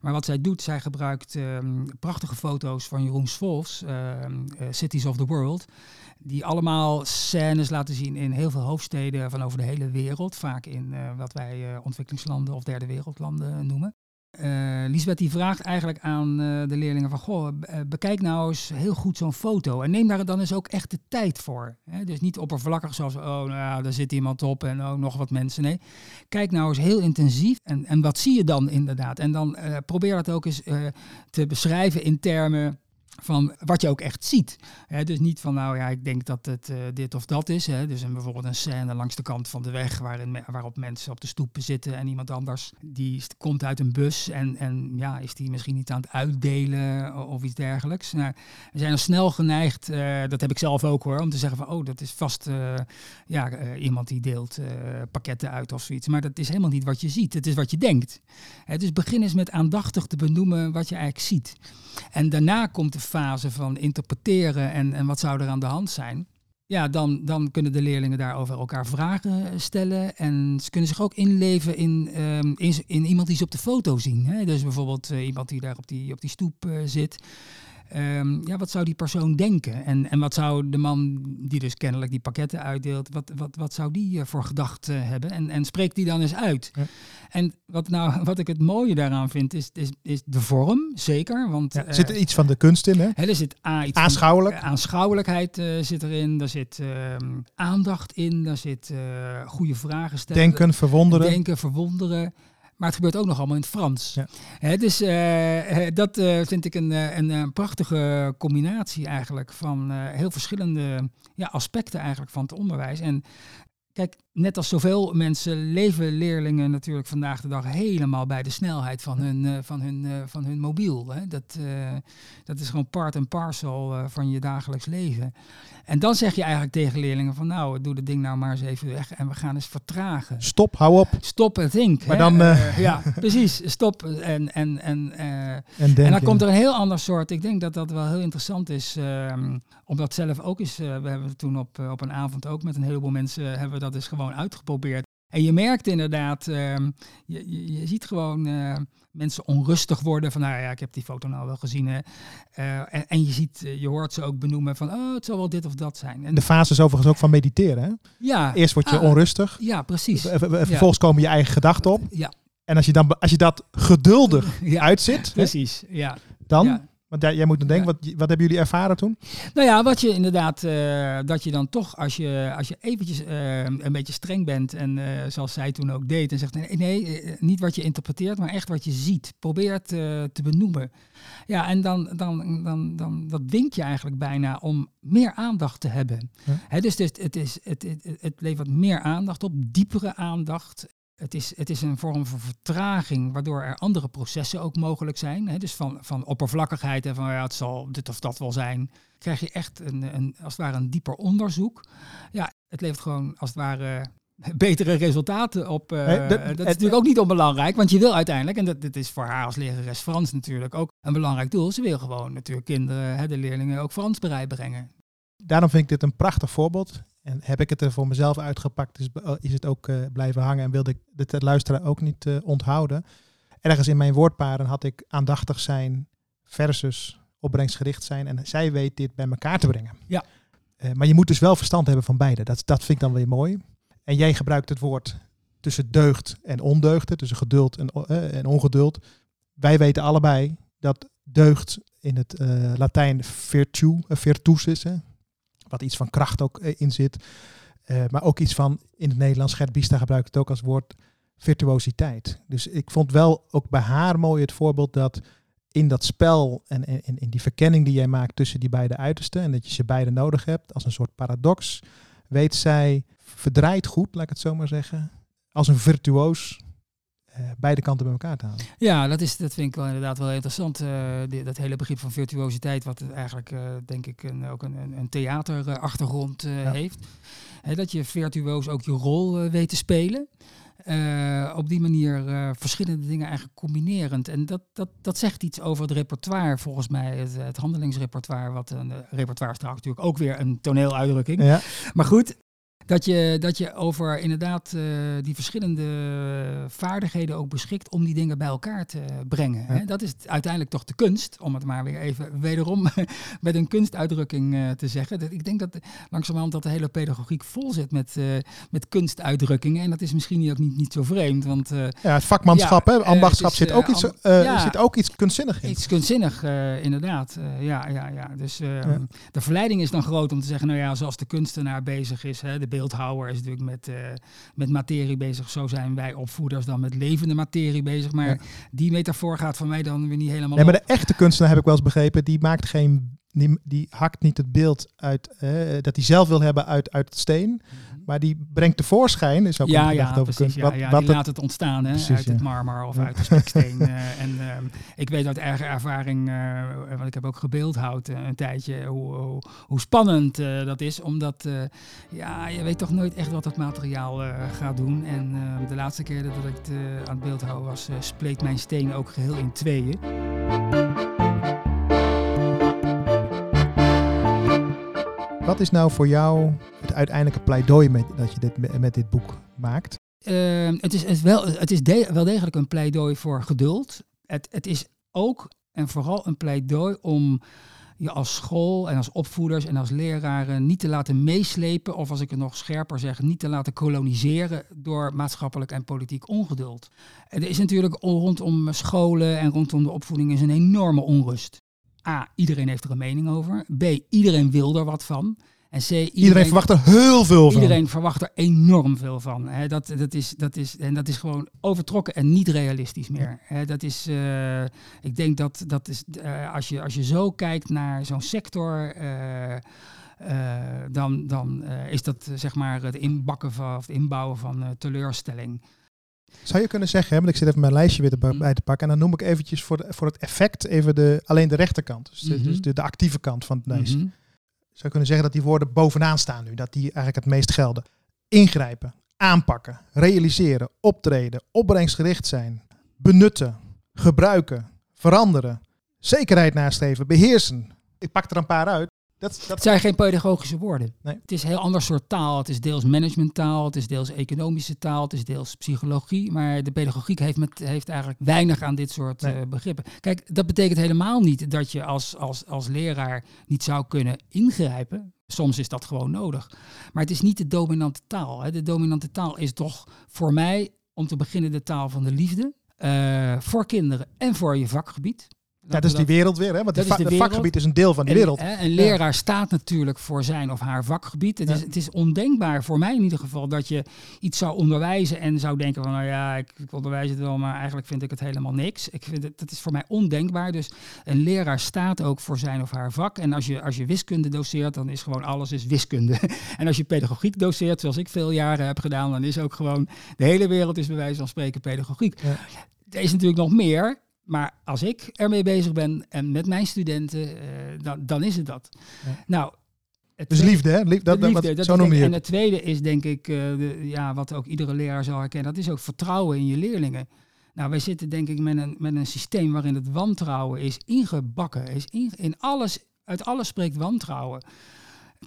Maar wat zij doet, zij gebruikt um, prachtige foto's van Jeroen Swolfs, ehm, Cities of the World, die allemaal scènes laten zien in heel veel hoofdsteden van over de hele wereld, vaak in wat wij ontwikkelingslanden of derde wereldlanden noemen. Uh, Lisbeth die vraagt eigenlijk aan uh, de leerlingen van, goh, eh, bekijk nou eens heel goed zo'n foto en neem daar dan eens ook echt de tijd voor. Hè? Dus niet oppervlakkig zoals, oh, nou daar zit iemand op en oh, nog wat mensen. Nee, kijk nou eens heel intensief en, en wat zie je dan inderdaad? En dan probeer dat ook eens te beschrijven in termen van wat je ook echt ziet. dus niet van, nou ja, ik denk dat het uh, dit of dat is. Dus een, bijvoorbeeld een scène langs de kant van de weg waarin, waarop mensen op de stoepen zitten en iemand anders die komt uit een bus en, en ja, is die misschien niet aan het uitdelen of iets dergelijks. Nou, we zijn al snel geneigd, uh, dat heb ik zelf ook hoor, om te zeggen van, oh, dat is vast uh, ja, iemand die deelt pakketten uit of zoiets. Maar dat is helemaal niet wat je ziet, het is wat je denkt. dus begin eens met aandachtig te benoemen wat je eigenlijk ziet. En daarna komt de fase van interpreteren en, en wat zou er aan de hand zijn. Ja, dan, dan kunnen de leerlingen daarover elkaar vragen stellen. En ze kunnen zich ook inleven in, um, in, in, iemand die ze op de foto zien. Hè? Dus bijvoorbeeld uh, iemand die daar op die, op die stoep uh, zit. Um, ja, wat zou die persoon denken? En, en wat zou de man die dus kennelijk die pakketten uitdeelt, wat, wat, wat zou die uh, voor gedachten hebben? En, en spreekt die dan eens uit? Ja. En wat, nou, *laughs* wat ik het mooie daaraan vind, is, is, is de vorm, zeker. Want, ja, er zit er iets van de kunst in, hè? er zit a, iets Aanschouwelijk. Van, aanschouwelijkheid zit erin, daar zit uh, aandacht in, daar zit goede vragen stellen. Denken, verwonderen. Denken, verwonderen. Maar het gebeurt ook nog allemaal in het Frans. Ja. dus uh, dat uh, vind ik een, een, een, prachtige combinatie eigenlijk van heel verschillende ja, aspecten eigenlijk van het onderwijs. En Kijk, net als zoveel mensen leven leerlingen natuurlijk vandaag de dag helemaal bij de snelheid van hun, uh, van hun, uh, van hun mobiel. Hè. Dat, uh, dat is gewoon part en parcel van je dagelijks leven. En dan zeg je eigenlijk tegen leerlingen van nou, doe dat ding nou maar eens even weg en we gaan eens vertragen. Stop, hou op. Stop en think. Maar dan... ja, *laughs* precies. Stop en, en, en, en, en dan komt er een heel ander soort. Ik denk dat dat wel heel interessant is, um, omdat zelf ook eens, we hebben toen op, op een avond ook met een heleboel mensen, hebben we dat eens gewoon uitgeprobeerd. En je merkt inderdaad, uh, je, je, je, ziet gewoon uh, mensen onrustig worden van, nou ja, ik heb die foto nou wel gezien. Hè. Uh, en, en, je ziet, eh, je hoort ze ook benoemen van, oh, het zal wel dit of dat zijn. En de fase is overigens ook van mediteren, hè? Ja. Eerst word je ah, onrustig. Ja, precies. Vervolgens ja. komen je eigen gedachten op. Ja. En als je, dan, als je dat geduldig *laughs* ja. uitzit, precies, ja. dan ja. Want jij moet dan denken, wat, wat hebben jullie ervaren toen? Nou ja, wat je inderdaad, uh, dat je dan toch, als je, als je eventjes uh, een beetje streng bent en uh, zoals zij toen ook deed en zegt, nee, nee niet wat je interpreteert, maar echt wat je ziet. Probeer het te benoemen. Ja, en dan, dan, dan, dan dat dwingt je eigenlijk bijna om meer aandacht te hebben. He, dus het, het, is, het, het, het levert meer aandacht op, diepere aandacht. Het is, het is een vorm van vertraging, waardoor er andere processen ook mogelijk zijn. Hè? Dus van, van oppervlakkigheid en van ja, het zal dit of dat wel zijn, krijg je echt een, een, als het ware een dieper onderzoek. Ja, het levert gewoon als het ware *laughs* betere resultaten op. Uh, nee, dat, dat, is natuurlijk ook niet onbelangrijk, want je wil uiteindelijk, en dat, dat is voor haar als lerares Frans natuurlijk ook een belangrijk doel, ze wil gewoon natuurlijk kinderen, hè, de leerlingen ook Frans bereid brengen. Daarom vind ik dit een prachtig voorbeeld. En heb ik het er voor mezelf uitgepakt, dus is het ook uh, blijven hangen en wilde ik de luisteraar ook niet uh, onthouden. Ergens in mijn woordparen had ik aandachtig zijn versus opbrengstgericht zijn. En zij weet dit bij elkaar te brengen. Ja. Uh, maar je moet dus wel verstand hebben van beide. Dat, dat vind ik dan weer mooi. En jij gebruikt het woord tussen deugd en ondeugd, tussen geduld en, en ongeduld. Wij weten allebei dat deugd in het Latijn virtue, virtus is, hè? Wat iets van kracht ook in zit. maar ook iets van, in het Nederlands, Gert Biesta gebruikt het ook als woord virtuositeit. Dus ik vond wel ook bij haar mooi het voorbeeld dat in dat spel en in, die verkenning die jij maakt tussen die beide uitersten en dat je ze beide nodig hebt als een soort paradox, weet zij verdraait goed, laat ik het zo maar zeggen, als een virtuoos beide kanten bij elkaar te halen. Ja, dat, is, dat vind ik wel inderdaad wel interessant. Uh, dat hele begrip van virtuositeit, wat eigenlijk uh, denk ik een, ook een, een theaterachtergrond heeft. dat je virtuoos ook je rol weet te spelen. Op die manier verschillende dingen eigenlijk combinerend. En dat, dat, dat zegt iets over het repertoire, volgens mij, het, het handelingsrepertoire. Wat een repertoire is trouwens natuurlijk ook weer een toneeluitdrukking. Ja. Maar goed, dat je, dat je over inderdaad uh, die verschillende vaardigheden ook beschikt om die dingen bij elkaar te brengen. Hè? Dat is uiteindelijk toch de kunst, om het maar weer even wederom *laughs* met een kunstuitdrukking uh, te zeggen. Dat, ik denk dat langzamerhand dat de hele pedagogiek vol zit met, uh, met kunstuitdrukkingen. En dat is misschien ook niet, niet zo vreemd. Want, ja, het vakmanschap, ja, hè, ambachtschap, zit, ook iets, ja, zit ook iets kunstzinnig in. Iets kunstzinnig, inderdaad. ja, ja, ja. Dus ehm, de verleiding is dan groot om te zeggen, nou ja, zoals de kunstenaar bezig is, hè, de beeldhouwer is natuurlijk met, uh, met materie bezig. Zo zijn wij opvoeders dan met levende materie bezig. Maar die metafoor gaat van mij dan weer niet helemaal Nee, maar de echte kunstenaar heb ik wel eens begrepen, die maakt geen die, die hakt niet het beeld uit uh, dat hij zelf wil hebben uit, uit het steen. Maar die brengt tevoorschijn, is ook ja, ja, over precies, wat, ja, wat die laat het ontstaan hè, precies, uit het marmer of uit de speksteen. uh, *laughs* en uh, ik weet uit eigen ervaring, want ik heb ook gebeeldhouwd een tijdje, hoe, hoe, hoe spannend dat is. Omdat ja, je weet toch nooit echt wat het materiaal gaat doen. En de laatste keer dat ik het aan het beeldhouden was, spleet mijn steen ook geheel in tweeën. Wat is nou voor jou het uiteindelijke pleidooi met, dat je dit, met dit boek maakt? Uh, het is, het wel, het is wel degelijk een pleidooi voor geduld. Het, het is ook en vooral een pleidooi om je als school en als opvoeders en als leraren niet te laten meeslepen, of als ik het nog scherper zeg, niet te laten koloniseren door maatschappelijk en politiek ongeduld. Er is natuurlijk rondom scholen en rondom de opvoeding is een enorme onrust. A, iedereen heeft er een mening over. B, iedereen wil er wat van. En C, iedereen, iedereen verwacht er heel veel van. Iedereen verwacht er enorm veel van. He, dat, dat, is, dat, is, en dat is gewoon overtrokken en niet realistisch meer. He, dat is, uh, ik denk dat, dat is, uh, als, je, als je zo kijkt naar zo'n sector, uh, dan, dan is dat zeg maar het inbakken van, of het inbouwen van teleurstelling. Zou je kunnen zeggen, hè, want ik zit even mijn lijstje weer erbij mm. te pakken. En dan noem ik eventjes voor, de, voor het effect even de, alleen de rechterkant. Dus, de, mhm. dus de, de, actieve kant van het lijstje. Mm Zou je kunnen zeggen dat die woorden bovenaan staan nu. Dat die eigenlijk het meest gelden. Ingrijpen, aanpakken, realiseren, optreden, opbrengstgericht zijn, benutten, gebruiken, veranderen, zekerheid nastreven, beheersen. Ik pak er een paar uit. Dat, dat... Het zijn geen pedagogische woorden. Nee. Het is een heel ander soort taal. Het is deels managementtaal, het is deels economische taal, het is deels psychologie. Maar de pedagogiek heeft, met, heeft eigenlijk weinig aan dit soort uh, begrippen. Kijk, dat betekent helemaal niet dat je als, als, als leraar niet zou kunnen ingrijpen. Soms is dat gewoon nodig. Maar het is niet de dominante taal. Hè. De dominante taal is toch voor mij, om te beginnen, de taal van de liefde. Uh, voor kinderen en voor je vakgebied. Dat is die wereld weer, hè? Want het vakgebied is een deel van die wereld. Hè, een leraar staat natuurlijk voor zijn of haar vakgebied. Het, is, het is ondenkbaar, voor mij in ieder geval, dat je iets zou onderwijzen en zou denken van, nou ja, ik, ik onderwijs het wel, maar eigenlijk vind ik het helemaal niks. Ik vind het, dat is voor mij ondenkbaar. Dus een leraar staat ook voor zijn of haar vak. En als je, als je wiskunde doseert, dan is gewoon alles is wiskunde. *laughs* en als je pedagogiek doseert, zoals ik veel jaren heb gedaan, dan is ook gewoon de hele wereld is bij wijze van spreken pedagogiek. Ja. Er is natuurlijk nog meer. Maar als ik ermee bezig ben en met mijn studenten, uh, dan, dan is het dat. Ja. Nou, het dus liefde, hè? Liefde, dat, liefde, dat, zo noem je En het tweede is denk ik, uh, de, ja, wat ook iedere leraar zal herkennen, dat is ook vertrouwen in je leerlingen. Nou, wij zitten denk ik met een, met een systeem waarin het wantrouwen is ingebakken. Is in, in alles, uit alles spreekt wantrouwen.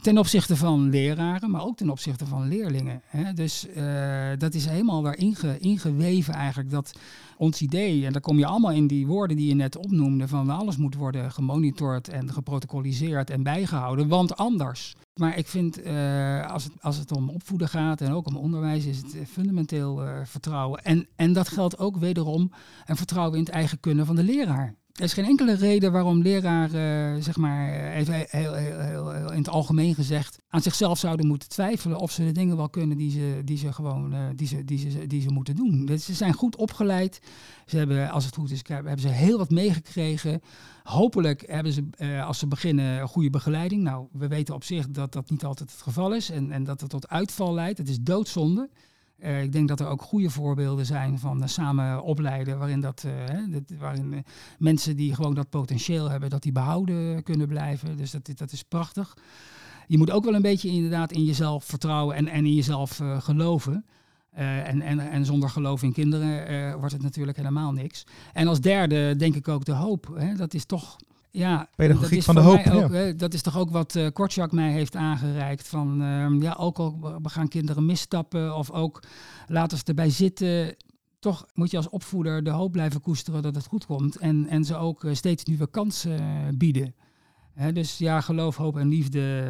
Ten opzichte van leraren, maar ook ten opzichte van leerlingen. Hè. Dus uh, dat is helemaal weer inge, ingeweven eigenlijk. Dat ons idee, en daar kom je allemaal in die woorden die je net opnoemde, van alles moet worden gemonitord en geprotocoliseerd en bijgehouden, want anders. Maar ik vind, uh, als, het, als het om opvoeden gaat en ook om onderwijs, is het fundamenteel uh, vertrouwen. En, en dat geldt ook wederom een vertrouwen in het eigen kunnen van de leraar. Er is geen enkele reden waarom leraren, uh, zeg maar, even heel, heel, heel, in het algemeen gezegd, aan zichzelf zouden moeten twijfelen of ze de dingen wel kunnen die ze, die ze gewoon, uh, die ze, die ze, die ze moeten doen. Dus ze zijn goed opgeleid. Ze hebben, als het goed is, hebben ze heel wat meegekregen. Hopelijk hebben ze, uh, als ze beginnen, goede begeleiding. Nou, we weten op zich dat dat niet altijd het geval is en, en dat het tot uitval leidt. Het is doodzonde. Uh, ik denk dat er ook goede voorbeelden zijn van uh, samen opleiden, waarin, dat, uh, dat waarin mensen die gewoon dat potentieel hebben, dat die behouden kunnen blijven. Dus dat, dat is prachtig. Je moet ook wel een beetje inderdaad in jezelf vertrouwen en, en in jezelf geloven. en, en, en zonder geloof in kinderen wordt het natuurlijk helemaal niks. En als derde denk ik ook de hoop. Hè? Dat is toch ja, pedagogiek van de hoop. Ook, ja. dat is toch ook wat uh, Kortjak mij heeft aangereikt. Van uh, ja, ook al we gaan kinderen misstappen of ook laten ze erbij zitten. Toch moet je als opvoeder de hoop blijven koesteren dat het goed komt. En, en ze ook uh, steeds nieuwe kansen bieden. He, dus ja, geloof, hoop en liefde,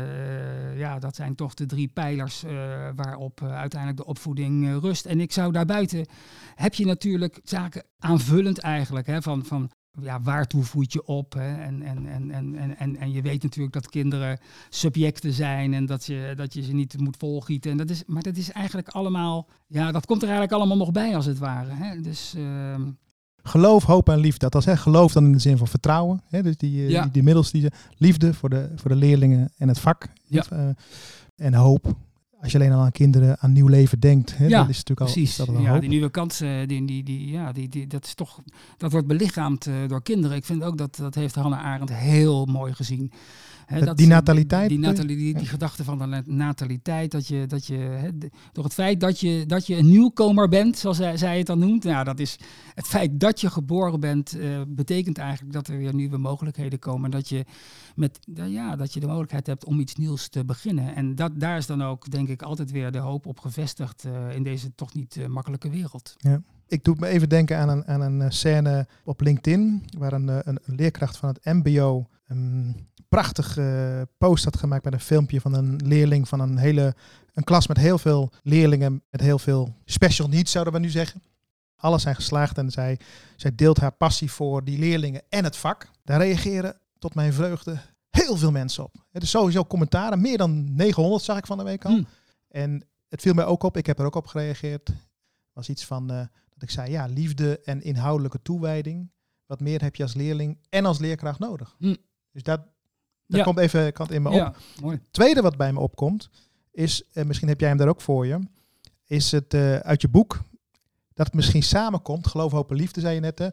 ja, dat zijn toch de drie pijlers waarop uiteindelijk de opvoeding rust. En ik zou daarbuiten, heb je natuurlijk zaken aanvullend eigenlijk, hè, van, van ja, waartoe voed je op? Hè? En, en, en, en, en, en je weet natuurlijk dat kinderen subjecten zijn en dat je, dat je ze niet moet volgieten. En dat is, maar dat is eigenlijk allemaal, ja, dat komt er eigenlijk allemaal nog bij als het ware. Hè? Dus, uh... Geloof, hoop en liefde. Dat is geloof dan in de zin van vertrouwen. Hè? Dus die, ja. die, die middels die ze, liefde voor de, voor de leerlingen en het vak. Ja. Uh, en hoop. Als je alleen al aan kinderen, aan nieuw leven denkt, hè, ja, dan is natuurlijk precies. al, is dat al ja, hoop. die nieuwe kansen, die, die, die, ja, die, die, dat is toch, dat wordt belichaamd uh, door kinderen. Ik vind ook dat, dat heeft Hannah Arendt heel mooi gezien. He, dat, die nataliteit? Die, die, natali die, die ja. gedachte van de nataliteit, dat je, dat je he, de, door het feit dat je, dat je een nieuwkomer bent, zoals zij, zij het dan noemt, nou, dat is het feit dat je geboren bent, uh, betekent eigenlijk dat er weer nieuwe mogelijkheden komen. Dat je, met, ja, dat je de mogelijkheid hebt om iets nieuws te beginnen. En dat, daar is dan ook, denk ik, altijd weer de hoop op gevestigd uh, in deze toch niet makkelijke wereld. Ja. Ik doe me even denken aan een, aan een scène op LinkedIn, waar een, een, een leerkracht van het MBO een prachtige post had gemaakt met een filmpje van een leerling van een hele een klas met heel veel leerlingen met heel veel special needs, zouden we nu zeggen. Alles zijn geslaagd en zij, zij deelt haar passie voor die leerlingen en het vak. Daar reageren tot mijn vreugde heel veel mensen op. Het is sowieso commentaren, meer dan 900 zag ik van de week al. Hmm. En het viel mij ook op, ik heb er ook op gereageerd. was iets van uh, dat ik zei, ja, liefde en inhoudelijke toewijding. Wat meer heb je als leerling en als leerkracht nodig. Hmm. Dus dat, dat Ja. komt even kant in me op. Ja, mooi. Tweede wat bij me opkomt, is, en misschien heb jij hem daar ook voor je, is het eh, uit je boek, dat het misschien samenkomt, geloof, hoop en liefde, zei je net, hè,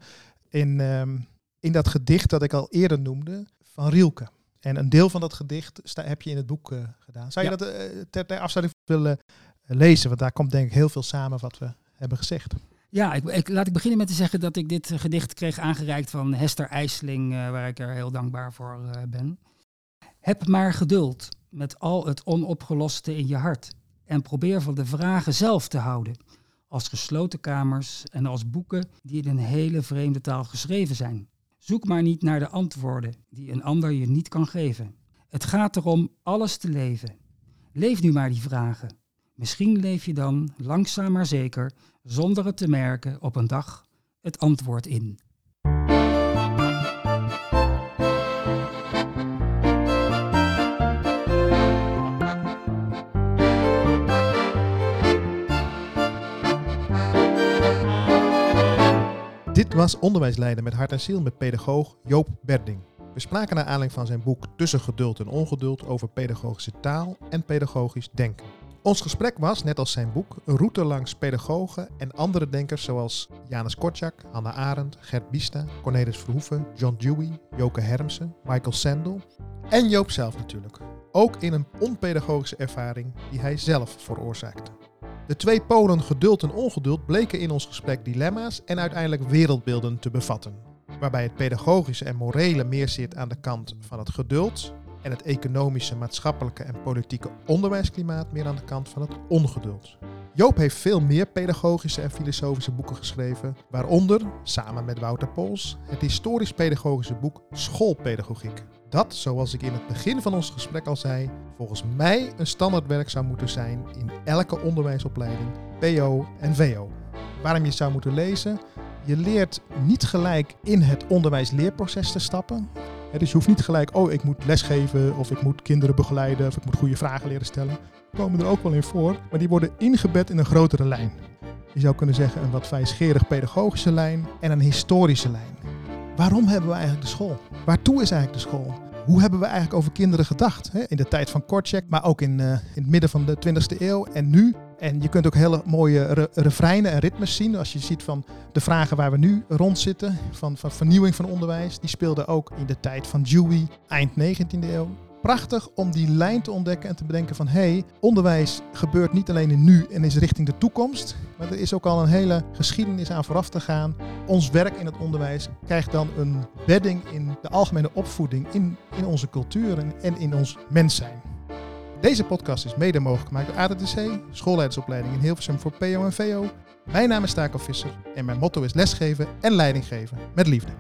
in, ehm, in dat gedicht dat ik al eerder noemde, van Rielke. En een deel van dat gedicht sta, heb je in het boek eh, gedaan. Zou je Ja. dat eh, ter, ter afsluiting willen lezen? Want daar komt denk ik heel veel samen wat we hebben gezegd. Ja, ik, ik, laat ik beginnen met te zeggen dat ik dit gedicht kreeg aangereikt van Hester IJsling, eh, waar ik er heel dankbaar voor ben. Heb maar geduld met al het onopgeloste in je hart en probeer van de vragen zelf te houden, als gesloten kamers en als boeken die in een hele vreemde taal geschreven zijn. Zoek maar niet naar de antwoorden die een ander je niet kan geven. Het gaat erom alles te leven. Leef nu maar die vragen. Misschien leef je dan, langzaam maar zeker, zonder het te merken, op een dag het antwoord in. Dit was Onderwijsleiden met hart en ziel met pedagoog Joop Berding. We spraken naar aanleiding van zijn boek Tussen geduld en ongeduld over pedagogische taal en pedagogisch denken. Ons gesprek was, net als zijn boek, een route langs pedagogen en andere denkers zoals Janus Kortjak, Hannah Arendt, Gert Biesta, Cornelis Verhoeven, John Dewey, Joke Hermsen, Michael Sandel en Joop zelf natuurlijk. Ook in een onpedagogische ervaring die hij zelf veroorzaakte. De twee polen geduld en ongeduld bleken in ons gesprek dilemma's en uiteindelijk wereldbeelden te bevatten. Waarbij het pedagogische en morele meer zit aan de kant van het geduld en het economische, maatschappelijke en politieke onderwijsklimaat meer aan de kant van het ongeduld. Joop heeft veel meer pedagogische en filosofische boeken geschreven, waaronder, samen met Wouter Pols, het historisch-pedagogische boek Schoolpedagogiek. Dat, zoals ik in het begin van ons gesprek al zei, volgens mij een standaardwerk zou moeten zijn in elke onderwijsopleiding, PO en VO. Waarom je zou moeten lezen? Je leert niet gelijk in het onderwijsleerproces te stappen. dus je hoeft niet gelijk, oh, ik moet lesgeven of ik moet kinderen begeleiden of ik moet goede vragen leren stellen. Die komen er ook wel in voor, maar die worden ingebed in een grotere lijn. Je zou kunnen zeggen een wat wijsgerig pedagogische lijn en een historische lijn. Waarom hebben we eigenlijk de school? Waartoe is eigenlijk de school? Hoe hebben we eigenlijk over kinderen gedacht? In de tijd van Kortschek, maar ook in, uh, in het midden van de 20e eeuw en nu. En je kunt ook hele mooie re refreinen en ritmes zien. Als je ziet van de vragen waar we nu rond zitten, van, van vernieuwing van onderwijs. Die speelden ook in de tijd van Dewey, eind 19e eeuw. Prachtig om die lijn te ontdekken en te bedenken van hé, hey, onderwijs gebeurt niet alleen in nu en is richting de toekomst, maar er is ook al een hele geschiedenis aan vooraf te gaan. Ons werk in het onderwijs krijgt dan een bedding in de algemene opvoeding, in, in onze cultuur en, en in ons mens zijn. Deze podcast is mede mogelijk gemaakt door ADTC, schoolleidersopleiding in Hilversum voor PO en VO. Mijn naam is Taco Visser en mijn motto is lesgeven en leiding geven met liefde.